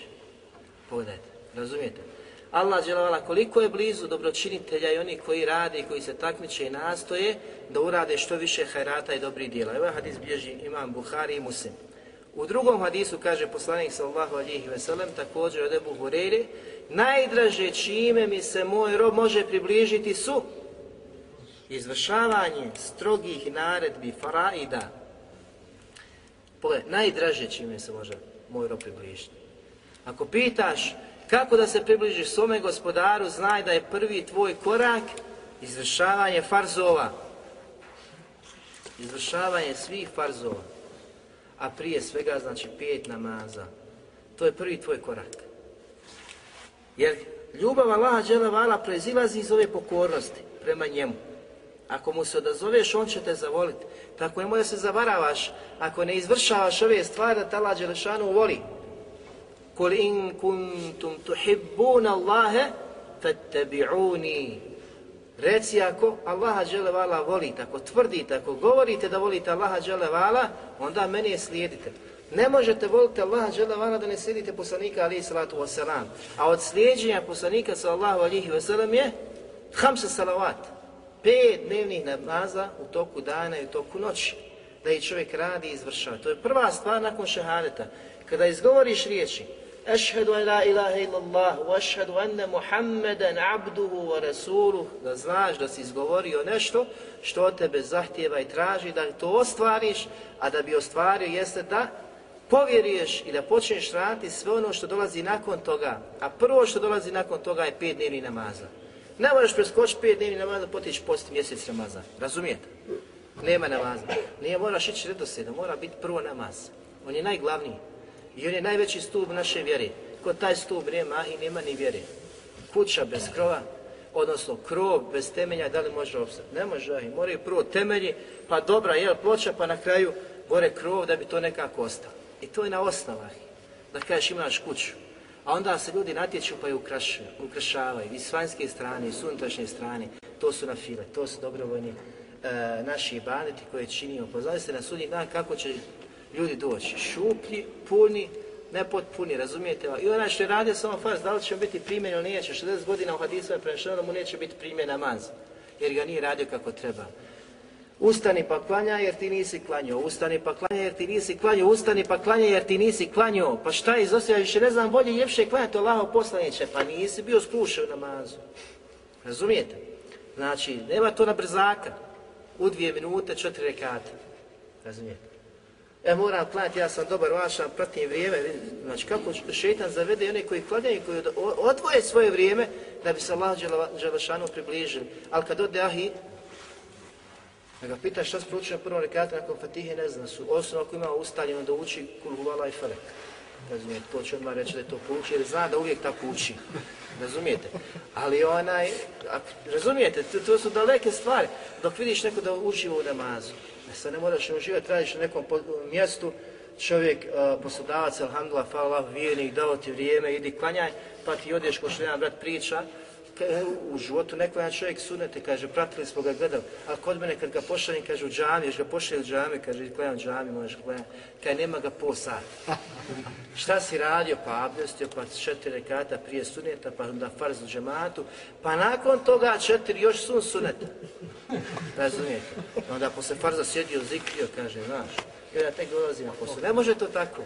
Pogledajte, razumijete? Allah dželavala koliko je blizu dobročinitelja i oni koji rade i koji se takmiče i nastoje da urade što više hajrata i dobrih djela. Evo ovaj hadis bježi imam Buhari i Muslim. U drugom hadisu kaže poslanik sallallahu alihi veselem također od Ebu Hureyre najdraže čime mi se moj rob može približiti su izvršavanje strogih naredbi faraida. Pogledaj, najdraže čime se može moj rob približiti. Ako pitaš kako da se približiš svome gospodaru, znaj da je prvi tvoj korak izvršavanje farzova. Izvršavanje svih farzova. A prije svega znači pet namaza. To je prvi tvoj korak. Jer ljubav Allaha dželevala prezilazi iz ove pokornosti prema njemu. Ako mu se odazoveš, on će te zavoliti. Tako nemoj da se zavaravaš ako ne izvršavaš ove stvari da te Allah dželešanu voli. Kul in kuntum tuhibbuna Allahe, fattabi'uni. Reci ako Allaha dželevala volite, ako tvrdite, ako govorite da volite Allaha dželevala, onda meni slijedite. Ne možete voliti Allaha dželevala da ne slijedite poslanika alihi salatu wasalam. A od slijedženja poslanika sallahu alihi wasalam je hamsa salavat. Pet dnevnih namaza u toku dana i u toku noći. Da i čovjek radi i izvršava. To je prva stvar nakon šehadeta. Kada izgovoriš riječi, Ešhedu an la ilaha illallah, wa ešhedu anne Muhammeden abduhu wa rasuluh, da znaš da si izgovorio nešto što od tebe zahtjeva i traži da to ostvariš, a da bi ostvario jeste da povjeruješ i da počneš raditi sve ono što dolazi nakon toga, a prvo što dolazi nakon toga je pet dnevni namaza. Ne moraš preskočiti pet dnevni namaza, potići post mjesec namaza. Razumijete? Nema namaza. Nije moraš ići redosljeda, mora biti prvo namaz. On je najglavniji. I on je najveći stup naše vjere. Ko taj stup nema i nema ni vjere. Kuća bez krova, odnosno krov bez temelja, da li može opstati? Ne može, ahi. moraju prvo temelji, pa dobra, jel, ploča, pa na kraju gore krov da bi to nekako ostalo. I to je na osnovah. Da kažeš imaš kuću. A onda se ljudi natječu pa je ukrašavaju. I s vanjske strane, i s unutrašnje strane. To su na file, to su dobrovoljni e, naši banditi koje činimo. Pa se na sudnji dan kako će ljudi doći šuplji, puni, nepotpuni, razumijete? I onaj što je radio samo farz, da li će biti primjen ili neće, 60 godina u hadisu je prenešeno mu neće biti primjen namaz, jer ga nije radio kako treba. Ustani pa klanja jer ti nisi klanjao, ustani pa klanja jer ti nisi klanjao, ustani pa klanja jer ti nisi klanjao, pa šta je izostavlja, više ne znam, bolje ljepše klanja, to Allaho poslaniće, pa nisi bio skrušao namazu. Razumijete? Znači, nema to na brzaka, u dvije minute, četiri rekata. Razumijete? Ja moram klanjati, ja sam dobar vašan, pratim vrijeme, znači kako šeitan zavede one koji klanjaju, koji odvoje svoje vrijeme da bi se Allah Đelešanu približili. Ali kad ode Ahi, da ga pita šta se proučio prvom rekatu nakon Fatihe, ne zna su. Osnovno ako ima ustaljeno da uči kulhuvala i felek. Razumijete, to će odmah reći da je to kući, jer zna da uvijek tako uči. Razumijete? Ali onaj, razumijete, to, to, su daleke stvari. Dok vidiš neko da uči u namazu, ne sad ne moraš ne uživati, radiš na nekom po, mjestu, čovjek, uh, poslodavac, alhamdulillah, hvala Allah, vijenik, dao ti vrijeme, idi klanjaj, pa ti odeš ko što jedan brat priča, u životu neko jedan čovjek sunete, kaže, pratili smo ga, gledali, a kod mene kad ga pošaljem, kaže, u džami, još ga pošalje u džami, kaže, klanjam džami, možeš klanjati, kaže, nema ga pol sata. Šta si radio? Pa abdestio, pa četiri rekata prije suneta, pa onda farz u džematu, pa nakon toga četiri još sun suneta. Razumijete? Onda posle farza sjedio, zikrio, kaže, znaš, ja tek dolazim na poslu. Ne može to tako.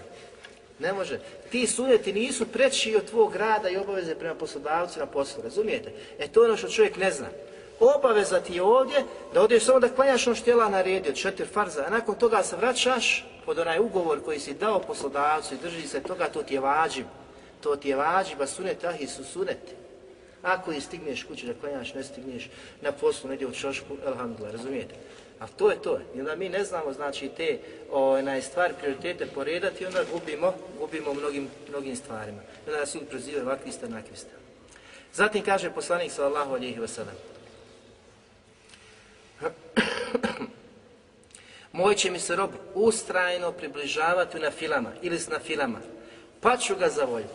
Ne može. Ti suneti nisu preći od tvog rada i obaveze prema poslodavcu na poslu, razumijete? E to je ono što čovjek ne zna. Obaveza ti je ovdje da odeš samo da klanjaš ono što je naredio, četiri farza, a nakon toga se vraćaš pod onaj ugovor koji si dao poslodavcu i drži se toga, to ti je vađib. To ti je vađib, a sunet ahi su suneti. Ako i stigneš kući da klanjaš, ne stigneš na poslu, negdje u čošku, elhamdulillah, razumijete? A to je to. I onda mi ne znamo znači te ovaj, onaj stvari prioritete poredati, onda gubimo, gubimo mnogim mnogim stvarima. I onda nas ljudi prozivaju ovakvi ste, onakvi ste. Zatim kaže poslanik sallallahu alejhi ve sellem: Moj će mi se rob ustrajno približavati na filama ili na filama, pa ću ga zavoljiti.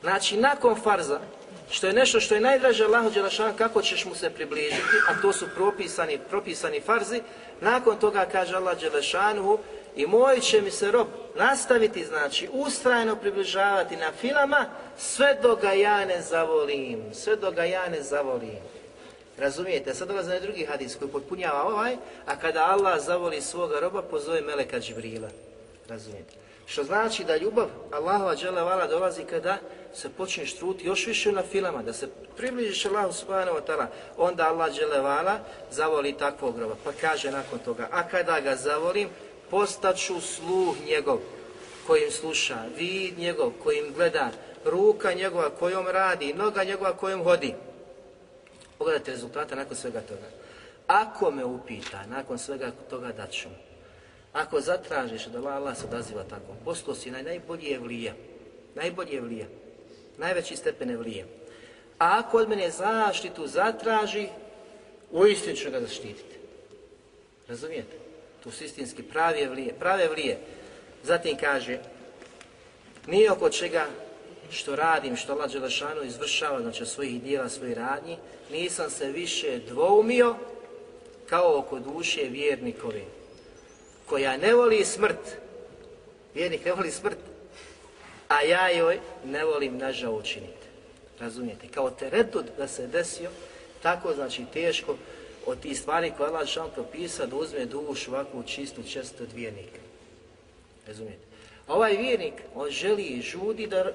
Znači, nakon farza, što je nešto što je najdraže Allahu Đelešan, kako ćeš mu se približiti, a to su propisani, propisani farzi, nakon toga kaže Allah Đelešanu, i moj će mi se rob nastaviti, znači, ustrajno približavati na filama, sve do ga ja ne zavolim, sve do ga ja ne zavolim. Razumijete, sad dolazi na drugi hadis koji potpunjava ovaj, a kada Allah zavoli svoga roba, pozove Meleka Džibrila. Razumijete. Što znači da ljubav Allahova dželevala dolazi kada se počneš truti još više na filama, da se približiš Allahu subhanahu wa ta'ala, onda Allah dželevala zavoli takvog roba. Pa kaže nakon toga, a kada ga zavolim, postaću sluh njegov kojim sluša, vid njegov kojim gleda, ruka njegova kojom radi, noga njegova kojom hodi. Pogledajte rezultata nakon svega toga. Ako me upita nakon svega toga da mu ako zatražiš da Allah se odaziva tako, postao si naj, najbolji evlija, najbolji evlija, najveći stepen evlija. A ako od mene zaštitu zatraži, u istinu ću ga zaštititi. Razumijete? Tu su istinski pravi evlije, prave evlije. Zatim kaže, nije oko čega što radim, što Allah Đelešanu izvršava, znači svojih dijela, svojih radnji, nisam se više dvoumio kao oko duše vjernikovi, koja ne voli smrt, vjernik ne voli smrt, a ja joj ne volim nažao učiniti. Razumijete? Kao teretud da se desio, tako znači teško od tih stvari koje Allah Đelešanu propisa da uzme dušu ovakvu čistu često od vjernika. Razumijete? A ovaj vjernik, on želi i žudi da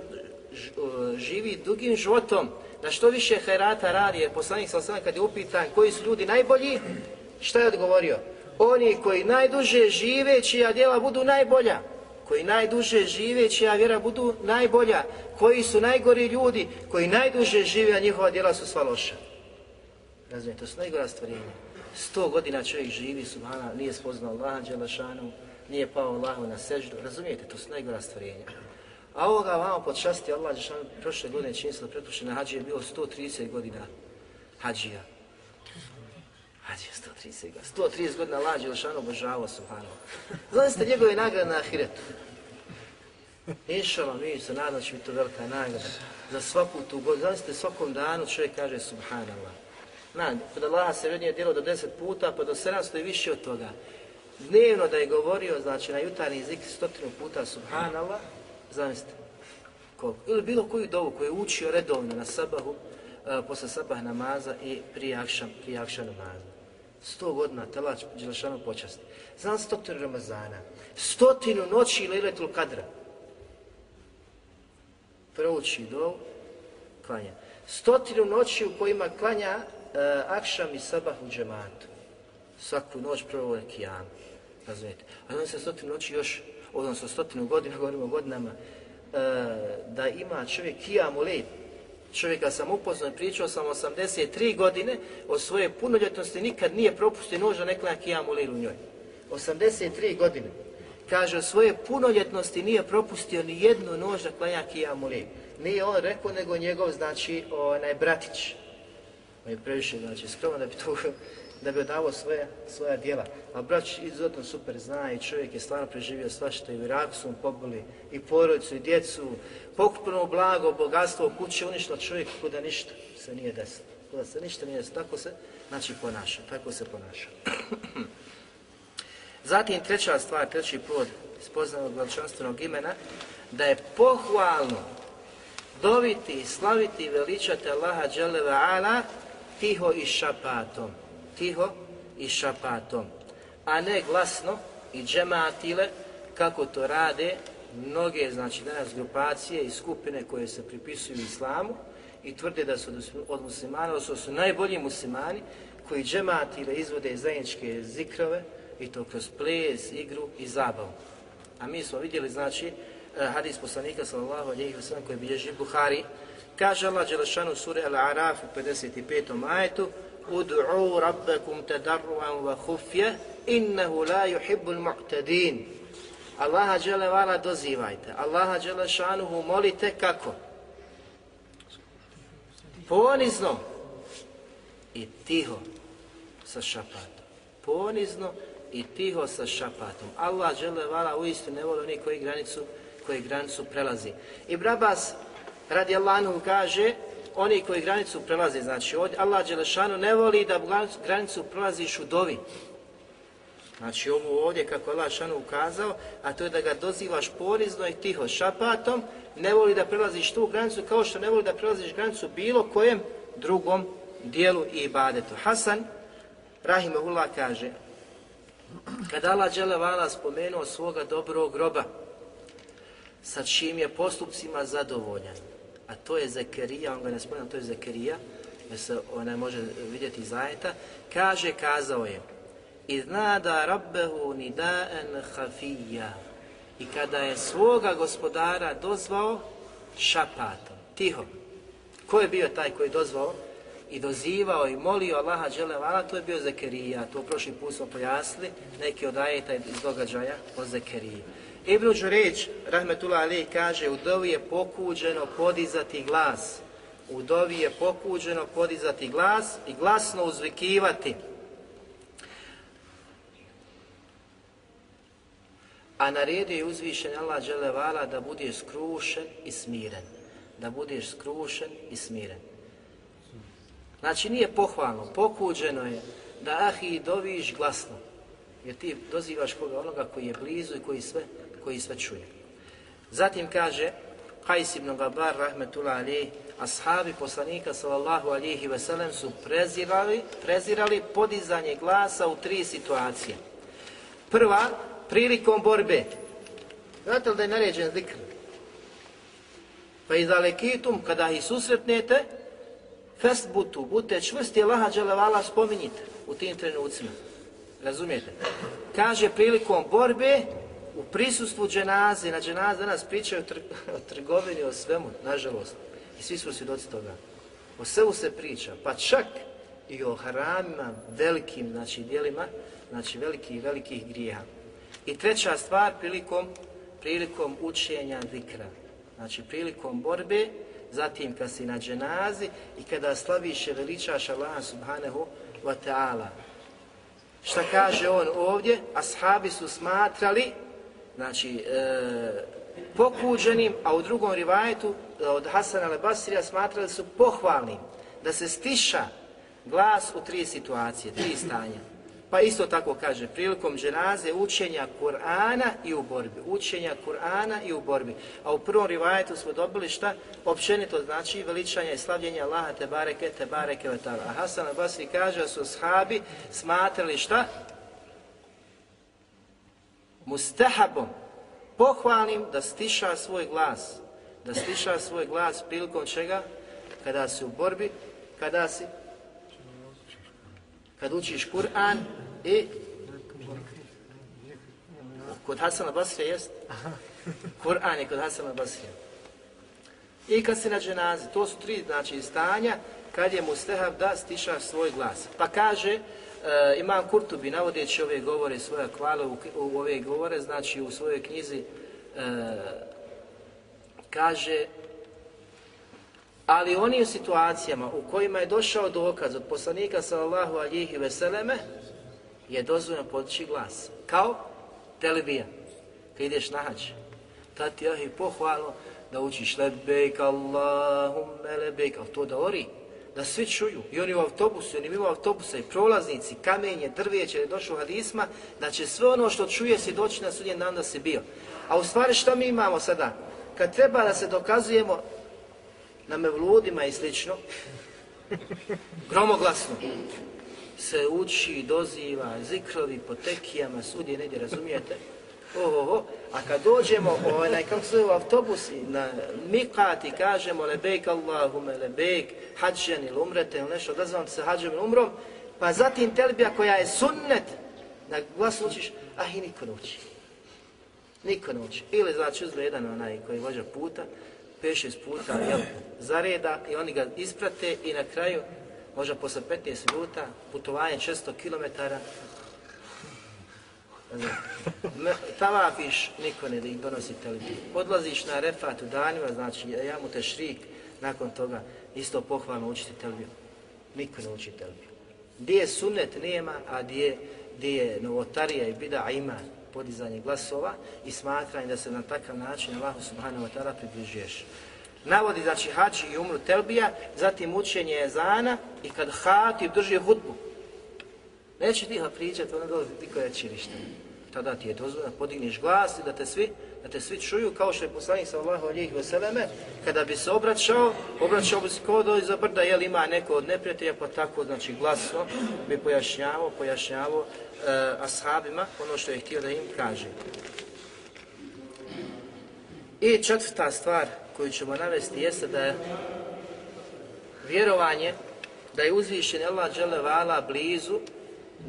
živi dugim životom, da što više herata radi, jer poslanik sa kad je upitan koji su ljudi najbolji, šta je odgovorio? Oni koji najduže žive, čija djela budu najbolja, koji najduže žive, čija vjera budu najbolja, koji su najgori ljudi, koji najduže žive, a njihova djela su sva loša. Razumijete, to su najgora stvarenja. Sto godina čovjek živi, subhana, nije spoznao Allaha, Đelešanu, nije pao Allahu na seždu, razumijete, to su najgora stvarenja. A ovoga vama počasti Allah Đelešanu, prošle godine čini se da pretpošljena hađija je bilo 130 godina hađija. Hađija 130 godina. 130 godina Allah Đelešan obožavao Subhanahu. Znači njegove nagrade na ahiretu. Inšala, mi se nadam će biti to velika nagrada. Za svaku tu godinu, znači svakom danu čovjek kaže Subhanallah. Na, kod Allaha se vrednije djelo do 10 puta, pa do 700 i više od toga. Dnevno da je govorio, znači na jutarnji zik stotinu puta Subhanallah, Zamislite. Koliko? Ili bilo koju dovu koju je učio redovno na sabahu, uh, posle sabah namaza i prije akšam, prije akšam namaza. Sto godina, telač Đelešanu počasti. Znam stotinu Ramazana, stotinu noći ili kadra. Prouči do klanja. Stotinu noći u kojima klanja e, akšam i sabah u džematu. Svaku noć prvo je kijam. Razumijete? A onda se stotinu noći još odnosno stotinu godina, govorimo godinama, e, da ima čovjek kijamu lejt. Čovjeka sam upoznan, pričao sam 83 godine, od svoje punoljetnosti nikad nije propustio noža nekla ne klanja kijamu u njoj. 83 godine. kaže, o svoje punoljetnosti nije propustio ni jednu noža da klanja kijamu lilu. Nije on rekao, nego njegov, znači, onaj bratić. On je previše, znači, skroman da bi to da bi odavao svoje, svoja djela. A brać izuzetno super zna i čovjek je stvarno preživio svašta i u Iraku su mu pobili i porodicu i djecu, pokupno blago, bogatstvo u kući uništilo čovjek kuda ništa se nije desilo. Kuda se ništa nije desilo. Tako se, znači, ponaša. Tako se ponaša. Zatim treća stvar, treći plod spoznanog veličanstvenog imena, da je pohvalno doviti i slaviti i veličati Allaha Đeleva Ala tiho i šapatom. Tiho i šapatom. A ne glasno i džematile kako to rade mnoge, znači danas grupacije i skupine koje se pripisuju islamu i tvrde da su od muslimana, da su, su najbolji muslimani koji džematile izvode zajedničke zikrove, i to kroz ples, igru i zabavu. A mi smo vidjeli, znači, eh, hadis poslanika sallallahu alejhi ve sellem koji bilježi Buhari, kaže Allah dželle sure Al-Araf u 55. ajetu: "Ud'u rabbakum tadarruan wa khufya, innahu la yuhibbul mu'tadin." Allaha dželle vala dozivajte. Allaha dželle šanuhu molite kako? Ponizno i tiho sa šapatom. Ponizno i tiho sa šapatom. Allah žele vala u ne voli oni koji granicu, koji granicu prelazi. I Brabas radi Allahu kaže, oni koji granicu prelaze, znači ovdje Allah Đelešanu ne voli da granicu prelaziš u dovi. Znači ovo ovdje kako Allah Đelešanu ukazao, a to je da ga dozivaš porizno i tiho šapatom, ne voli da prelaziš tu granicu kao što ne voli da prelaziš granicu bilo kojem drugom dijelu i ibadetu. Hasan, Rahimahullah kaže, Kada Allah Đelevala spomenuo svoga dobrog groba, sa čim je postupcima zadovoljan, a to je Zekerija, on ga ne spomenuo, to je Zekerija, jer se ona može vidjeti zajeta, kaže, kazao je, Iznada rabbehu nidaen hafija. I kada je svoga gospodara dozvao šapatom, tiho. Ko je bio taj koji je dozvao? i dozivao i molio Allaha dželevala, to je bio Zekerija, to prošli put smo pojasnili, neki od ajeta iz događaja o Zekeriji. Ibn Đureć, rahmetullah Ali, kaže, u dovi je pokuđeno podizati glas. U dovi je pokuđeno podizati glas i glasno uzvikivati. A naredio je uzvišen Allah dželevala da bude skrušen i smiren. Da budeš skrušen i smiren. Znači nije pohvalno, pokuđeno je da ahi doviš glasno. Jer ti dozivaš koga onoga koji je blizu i koji sve, koji sve čuje. Zatim kaže Qais ibn Gabar rahmetullah ali ashabi poslanika sallallahu alihi veselem su prezirali, prezirali podizanje glasa u tri situacije. Prva, prilikom borbe. Znate li da je naređen zikr? Pa i lekitum, kada ih susretnete, Festbutu, budite čvrsti, Allaha dželevala spominjite u tim trenucima. Razumijete? Kaže prilikom borbe, u prisustvu dženaze, na dženaze danas pričaju tr o trgovini, o svemu, nažalost. I svi su svjedoci toga. O svemu se priča, pa čak i o haramima, velikim, znači, dijelima, znači, velikih, velikih grijeha. I treća stvar, prilikom, prilikom učenja zikra. Znači, prilikom borbe, zatim kad si na dženazi i kada slaviš i veličaš Allah subhanahu wa ta'ala. Šta kaže on ovdje? Ashabi su smatrali, znači, e, pokuđenim, a u drugom rivajetu e, od Hasana al-Basrija smatrali su pohvalnim, da se stiša glas u tri situacije, tri stanja. Pa isto tako kaže, prilikom dženaze učenja Kur'ana i u borbi. Učenja Kur'ana i u borbi. A u prvom rivajetu smo dobili šta? Općenito znači veličanje i slavljenje Allaha te bareke, te bareke. A Hasan al-Basri kaže da su shabi smatrali šta? Mustahabom, pohvalnim da stiša svoj glas. Da stiša svoj glas prilikom čega? Kada si u borbi, kada si kad učiš Kur'an i kod Hasana Basrija jest Kur'an je kod Hasana Basrija i kad se na dženazi to su tri znači stanja kad je mustahab da stiša svoj glas pa kaže E, Imam Kurtubi, navodeći ove govore, svoje kvale u, u ove govore, znači u svojoj knjizi, e, kaže ali oni u situacijama u kojima je došao dokaz od poslanika sallallahu alihi veseleme je dozvoljeno podići glas. Kao televija. Kad ideš na hađ. Tad ti je pohvalo da učiš lebejk Allahumme lebejk. Ali to da ori. Da svi čuju. I oni u autobusu, oni mimo autobusa i prolaznici, kamenje, drvijeće, je došlo u hadisma, da će sve ono što čuje se doći na sudnjen dan da se bio. A u stvari što mi imamo sada? Kad treba da se dokazujemo na mevludima i slično, gromoglasno, se uči, doziva, zikrovi po tekijama, sudje negdje, razumijete? Ohoho. A kad dođemo onaj, kako se u autobus na mikati kažemo lebejk Allahume, lebejk, hađen ili umrete ili nešto, odazvam se hađem ili umrom, pa zatim telbija koja je sunnet, na glas učiš, a i niko ne uči. Niko ne uči. Ili znači uzme jedan onaj koji vođa puta, 5-6 puta jel, zareda i oni ga isprate i na kraju, možda posle 15 minuta, putovanje 600 km, tavafiš, niko ne da ih donosi televiziju. Odlaziš na refat u danima, znači ja mu te šrik, nakon toga isto pohvalno učiti televiziju. Niko ne uči televiziju. Gdje je sunnet nema, a gdje, gdje je novotarija i bida ima podizanje glasova i smatranje da se na takav način Allahu subhanahu wa ta'ala približuješ. Navodi znači hači i umru telbija, zatim učenje jezana i kad hati drži hudbu. Neće tiha pričati, ono dolazi koja će ništa. Tada ti je dozvoljeno podigneš glas i da te svi da te svi čuju kao što je poslanik sallallahu alejhi ve selleme kada bi se obraćao, obraćao bi se kod iza brda, jel ima neko od neprijatelja, pa tako znači glasno bi pojašnjavao, pojašnjavao e, ashabima ono što je htio da im kaže. I četvrta stvar koju ćemo navesti jeste da je vjerovanje da je uzvišen Allah dželevala blizu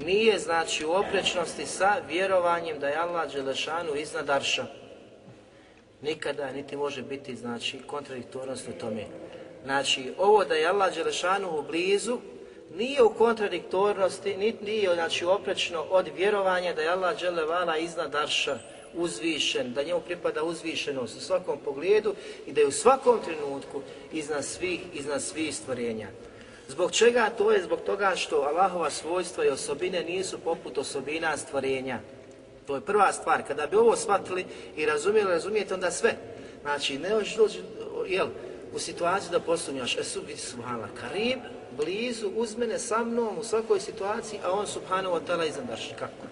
nije znači u oprečnosti sa vjerovanjem da je Allah dželešanu iznad arša. Nikada niti može biti znači kontradiktornost u tome. Znači ovo da je Allah dželešanu u blizu nije u kontradiktornosti, niti nije znači, oprečno od vjerovanja da je Allah Đelevala iznad arša uzvišen, da njemu pripada uzvišenost u svakom pogledu i da je u svakom trenutku iznad svih, iznad svih stvorenja. Zbog čega to je? Zbog toga što Allahova svojstva i osobine nisu poput osobina stvorenja. To je prva stvar. Kada bi ovo shvatili i razumijeli, razumijete onda sve. Znači, ne možeš doći jel, u situaciju da posumnjaš, e su subhanala, karib, blizu, uz mene, sa mnom, u svakoj situaciji, a on subhanahu wa ta'ala iznadaš. Kako?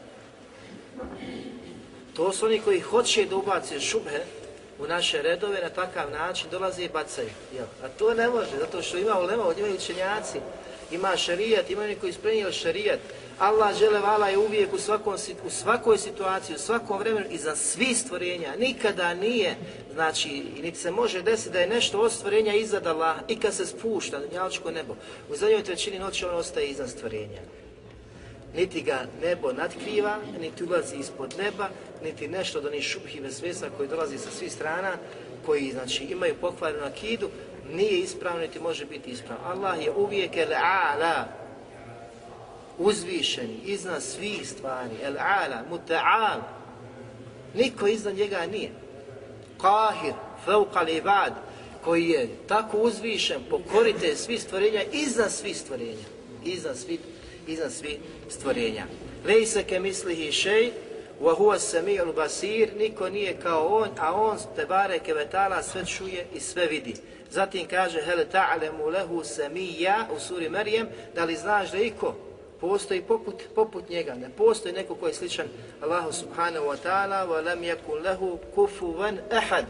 To su oni koji hoće da ubace šubhe u naše redove, na takav način dolaze i bacaju. Jel? A to ne može, zato što ima ulema, od njima učenjaci, ima šarijat, ima neko isprenio šerijat. šarijat. Allah žele vala je uvijek u, svakom, u svakoj situaciji, u svakom vremenu i za svi stvorenja. Nikada nije, znači, niti se može desiti da je nešto od stvorenja iznad Allaha i kad se spušta na njalčko nebo. U zadnjoj trećini noći on ostaje iznad stvorenja niti ga nebo natkriva, niti ulazi ispod neba, niti nešto do njih šubhi vesvesa koji dolazi sa svih strana, koji znači imaju pokvarenu akidu, nije ispravno niti može biti ispravno. Allah je uvijek el ala, uzvišeni, iznad svih stvari, el ala, muta'al, niko iznad njega nije. Kahir, fauqa ibad, koji je tako uzvišen, pokorite svi stvorenja, iznad svih stvorenja, iznad svih iznad svih stvorenja. Lejse ke mislihi šej, wa huwa sami'ul basir, niko nije kao on, a on te bareke vetala sve čuje i sve vidi. Zatim kaže hel ta'lemu lehu samija u suri Marijem, da li znaš da iko postoji poput, poput njega, ne postoji neko ko je sličan Allahu subhanahu wa ta'ala, wa lam yakun lehu kufuvan ahad.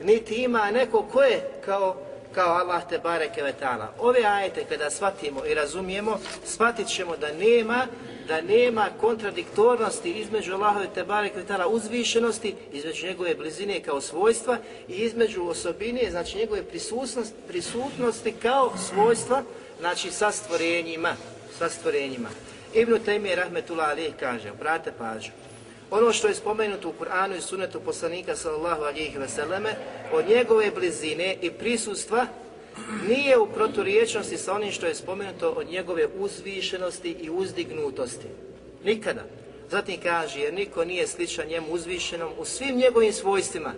Niti ima neko ko je kao kao Allah te bareke ve taala. Ove ajete kada shvatimo i razumijemo, shvatit ćemo da nema da nema kontradiktornosti između Allahove te bareke ve taala uzvišenosti, između njegove blizine kao svojstva i između osobine, znači njegove prisutnosti, prisutnosti kao svojstva, znači sa stvorenjima, sa stvorenjima. Ibn Taymije rahmetullah alejhi kaže, brate pažnju, ono što je spomenuto u Kur'anu i sunetu poslanika sallallahu alihi veseleme, od njegove blizine i prisustva nije u proturječnosti sa onim što je spomenuto od njegove uzvišenosti i uzdignutosti. Nikada. Zatim kaže, jer niko nije sličan njemu uzvišenom u svim njegovim svojstvima.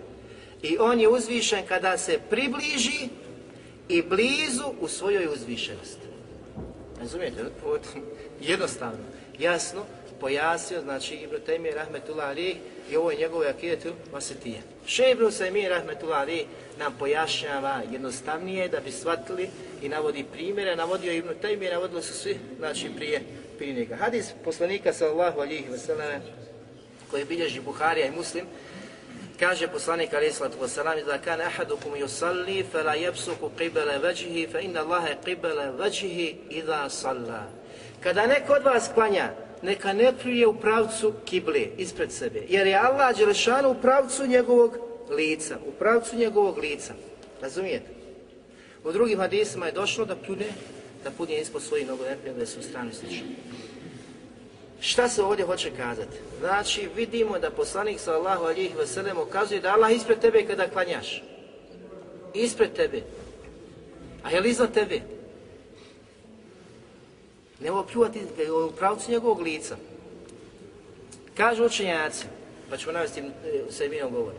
I on je uzvišen kada se približi i blizu u svojoj uzvišenosti. Razumijete? Jednostavno, jasno, pojasnio, znači Ibn Taymi Rahmetullah Ali i ovo je njegove akidetu Vasitije. Še Ibn Taymi Rahmetullah Ali nam pojašnjava jednostavnije da bi shvatili i navodi primjere, navodio Ibn Taymi, navodili su svi, znači prije, prije njega. Hadis poslanika sallallahu alihi wasallam koji bilježi Buharija i Muslim, Kaže poslanik alejhi salatu vesselam da kan ahadukum yusalli fala yabsuku qibla wajhihi fa inna Allaha qibla wajhihi idha salla. Kada neko od vas klanja, neka ne prije u pravcu kible ispred sebe, jer je Allah Đelešanu u pravcu njegovog lica, u pravcu njegovog lica. Razumijete? U drugim hadisima je došlo da pljune, da pljune ispod svojih nogu, ne prije da su u stranu slično. Šta se ovdje hoće kazati? Znači, vidimo da poslanik sallallahu alihi wasallam ukazuje da Allah ispred tebe kada klanjaš. Ispred tebe. A je li iznad tebe? Nemo pljuvati e, u pravcu njegovog lica. Kažu učenjaci, pa ćemo navesti e, sa imenom govori.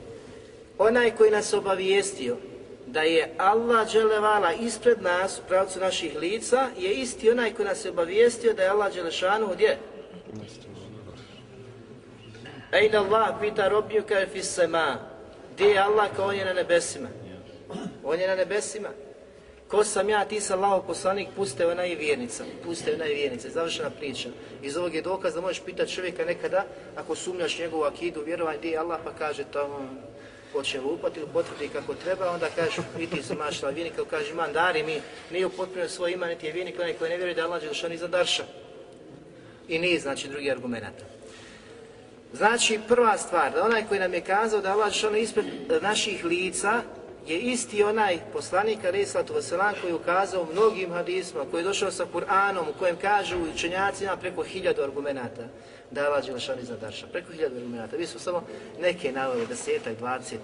Onaj koji nas obavijestio da je Allah dželevala ispred nas u pravcu naših lica, je isti onaj koji nas je obavijestio da je Allah dželešanu gdje? Ejna Allah pita robiju kaj fis sema. Gdje je Allah kao on je na nebesima? On je na nebesima. Ko sam ja, ti sam lao poslanik, puste ona i vjernica. Puste ona i vjernica. Završena priča. Iz ovog je dokaz da možeš pitati čovjeka nekada, ako sumnjaš njegovu akidu, vjerovanje, gdje je Allah, pa kaže to hoće lupati ili potvrdi kako treba, onda kažeš, vidi se mašla vjernika, kaže, iman dari mi, nije upotpunio svoj iman, niti je vjernik onaj koji ne vjeruje da Allah je došao ni za darša. I nije, znači, drugi argumenta. Znači, prva stvar, da onaj koji nam je kazao da Allah što ispred naših lica je isti onaj poslanik alaih sallatu Veselan koji je ukazao mnogim hadisma, koji je došao sa Kur'anom u kojem kažu učenjacima preko hiljadu argumenata da Allah Đelešan iznad Darša. Preko hiljadu argumenata. Vi su samo neke navole, desetak, dvacet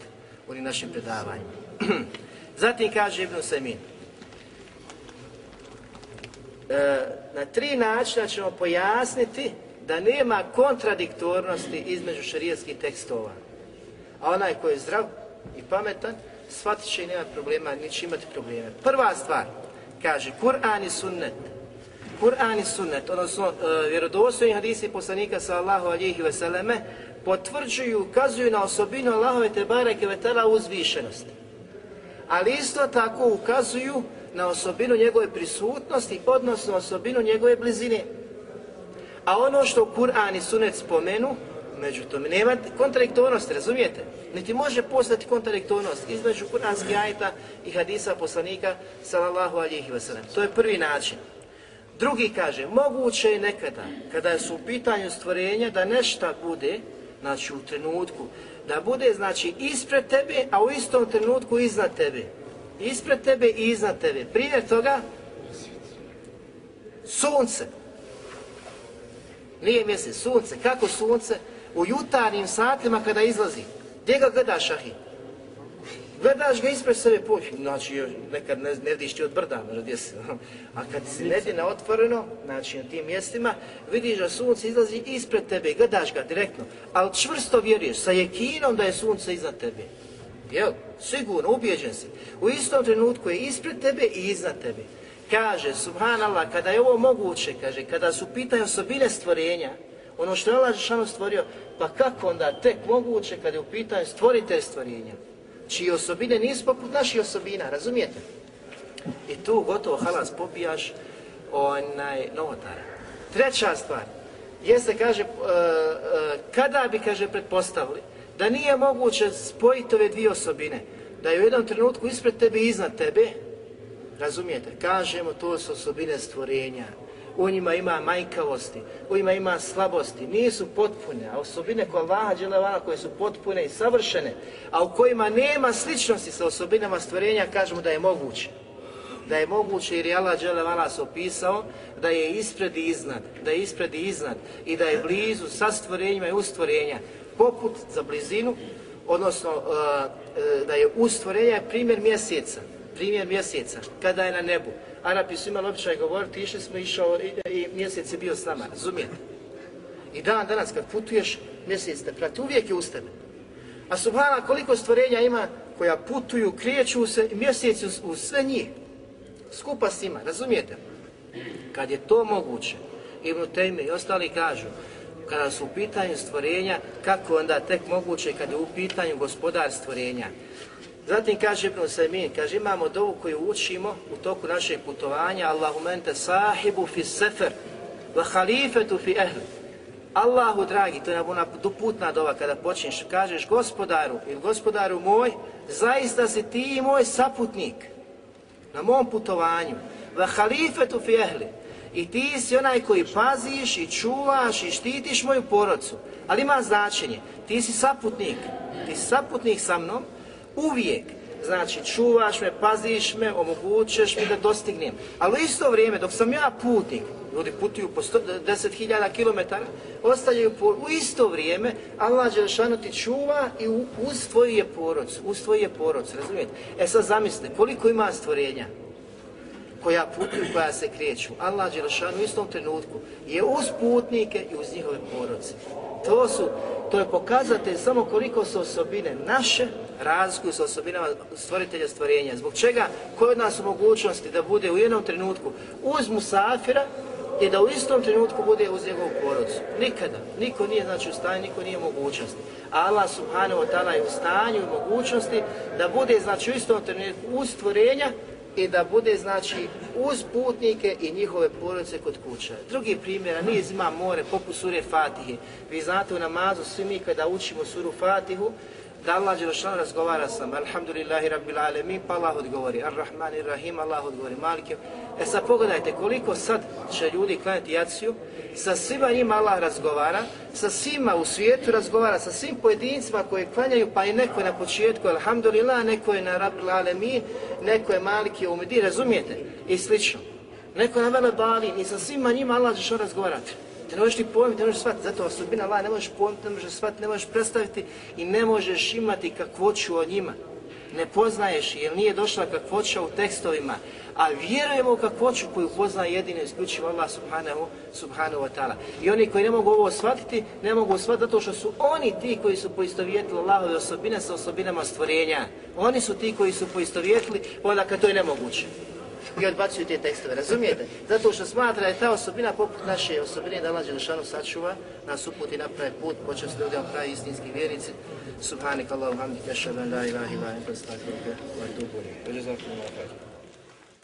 u našim predavanjima. Zatim kaže Ibn Semin, e, na tri načina ćemo pojasniti da nema kontradiktornosti između šarijetskih tekstova. A onaj koji je zdrav i pametan, shvatit će i nema problema, neće imati probleme. Prva stvar, kaže, Kur'an i sunnet. Kur'an i sunnet, odnosno uh, vjerodostojni hadisi poslanika sallahu alihi veseleme, potvrđuju, ukazuju na osobinu Allahove te bareke vetala uzvišenost. Ali isto tako ukazuju na osobinu njegove prisutnosti, odnosno osobinu njegove blizine. A ono što Kur'an i Sunet spomenu, među tome, nema kontradiktornosti, razumijete? Niti može postati kontradiktornost između Kur'anskih ajta i hadisa poslanika, sallallahu alihi wasallam. To je prvi način. Drugi kaže, moguće je nekada, kada su u pitanju stvorenja, da nešta bude, znači u trenutku, da bude, znači, ispred tebe, a u istom trenutku iznad tebe. Ispred tebe i iznad tebe. Primjer toga, sunce. Nije mjesec, sunce. Kako sunce? U jutarnjim satima kada izlazi. Gdje ga gledaš, ahi? Gledaš ga ispred sebe, poj, znači nekad ne, ne vidiš ti od brda, gdje si. A kad si na otvoreno, znači na tim mjestima, vidiš da sunce izlazi ispred tebe, gledaš ga direktno, ali čvrsto vjeruješ, sa jekinom da je sunce iznad tebe. Jel? Sigurno, ubijeđen si. U istom trenutku je ispred tebe i iznad tebe kaže, subhanallah, kada je ovo moguće, kaže, kada su pitanje osobine stvorenja, ono što je Allah Žešanu stvorio, pa kako onda tek moguće kada je u pitanju stvorite stvorenja, čije osobine nisu poput naših osobina, razumijete? I tu gotovo halas popijaš onaj novotara. Treća stvar, jeste, kaže, e, e, kada bi, kaže, pretpostavili, da nije moguće spojiti ove dvije osobine, da je u jednom trenutku ispred tebe i iznad tebe, Razumijete? Kažemo, to su osobine stvorenja. U njima ima majkavosti, u njima ima slabosti, nisu potpune, a osobine koje Allaha dželevala koje su potpune i savršene, a u kojima nema sličnosti sa osobinama stvorenja, kažemo da je moguće. Da je moguće jer je Allah dželevala se opisao da je ispred i iznad, da je ispred i iznad i da je blizu sa stvorenjima i ustvorenja, poput za blizinu, odnosno uh, uh, da je ustvorenja primjer mjeseca, primjer mjeseca, kada je na nebu. Arapi su imali običaj govoriti, išli smo išao i, i mjesec je bio s nama, razumijete? I dan danas kad putuješ, mjesec te prati, uvijek je uz tebe. A subhana koliko stvorenja ima koja putuju, kreću se mjesec uz, uz sve njih. Skupa s njima, razumijete? Kad je to moguće, Ibn Tejme i ostali kažu, kada su u pitanju stvorenja, kako onda tek moguće kad je u pitanju gospodar stvorenja. Zatim kaže Ibn Sajmin, kaže imamo dovu koju učimo u toku našeg putovanja, Allahumente sahibu fi sefer, wa halifetu fi ehli. Allahu dragi, to je ona putna dova kada počneš, kažeš gospodaru ili gospodaru moj, zaista si ti moj saputnik na mom putovanju. wa halifetu fi ehli. I ti si onaj koji paziš i čuvaš i štitiš moju porodcu. Ali ima značenje. Ti si saputnik. Ti si saputnik sa mnom uvijek. Znači, čuvaš me, paziš me, omogućeš mi da dostignem. Ali u isto vrijeme, dok sam ja putnik, ljudi putuju po 10.000 km, ostavljaju po, u isto vrijeme, Allah Đelšanu ti čuva i u, uz tvoju je poroc, uz tvoju je poroc, razumijete? E sad zamislite, koliko ima stvorenja koja putuju, koja se kreću. Allah Đelšanu u istom trenutku je uz putnike i uz njihove porodce. To su, to je pokazatelj samo koliko su osobine naše razlikuju sa osobinama stvoritelja stvorenja. Zbog čega? Koje od nas u mogućnosti da bude u jednom trenutku uz Musafira i da u istom trenutku bude uz njegovu porodcu. Nikada. Niko nije znači u stanju, niko nije u mogućnosti. Allah subhanahu wa ta'ala je u stanju i mogućnosti da bude znači u istom trenutku uz stvorenja i da bude znači uz putnike i njihove porodice kod kuća. Drugi primjer, niz ima more poput sure Fatihe. Vi znate u namazu svi mi kada učimo suru Fatihu, da Allah Đelešan razgovara sa nama, alhamdulillahi rabbil alemin, pa Allah odgovori, ar-Rahman ir-Rahim, Allah odgovori, Malik E sad pogledajte koliko sad će ljudi klanjati jaciju, sa svima njima Allah razgovara, sa svima u svijetu razgovara, sa svim pojedincima koji klanjaju, pa i neko je na početku, alhamdulillah, neko je na rabbil alemin, neko je Maliki umedi, razumijete? I slično. Neko je na vele bali i sa svima njima Allah Đelešan razgovarati. Te ne možeš ni pojmiti, ne možeš shvatiti, zato osobina Allah ne možeš pojmiti, ne možeš shvatiti, ne možeš predstaviti i ne možeš imati kakvoću o njima. Ne poznaješ jer nije došla kakvoća u tekstovima, a vjerujemo u kakvoću koju pozna jedino isključivo Allah subhanahu, subhanahu wa ta'ala. I oni koji ne mogu ovo shvatiti, ne mogu shvatiti zato što su oni ti koji su poistovjetili Allahove osobine sa osobinama stvorenja. Oni su ti koji su poistovjetili, onda kad to je nemoguće i odbacuju te tekstove, razumijete? Zato što smatra da je ta osobina poput naše osobine da Allah Đelešanu sačuva, nas uputi na pravi put, počeo s ljudima pravi istinski vjernici. Subhanik Allahu hamdik, šadan la ilaha ilaha ilaha ilaha ilaha ilaha ilaha ilaha ilaha ilaha ilaha ilaha ilaha ilaha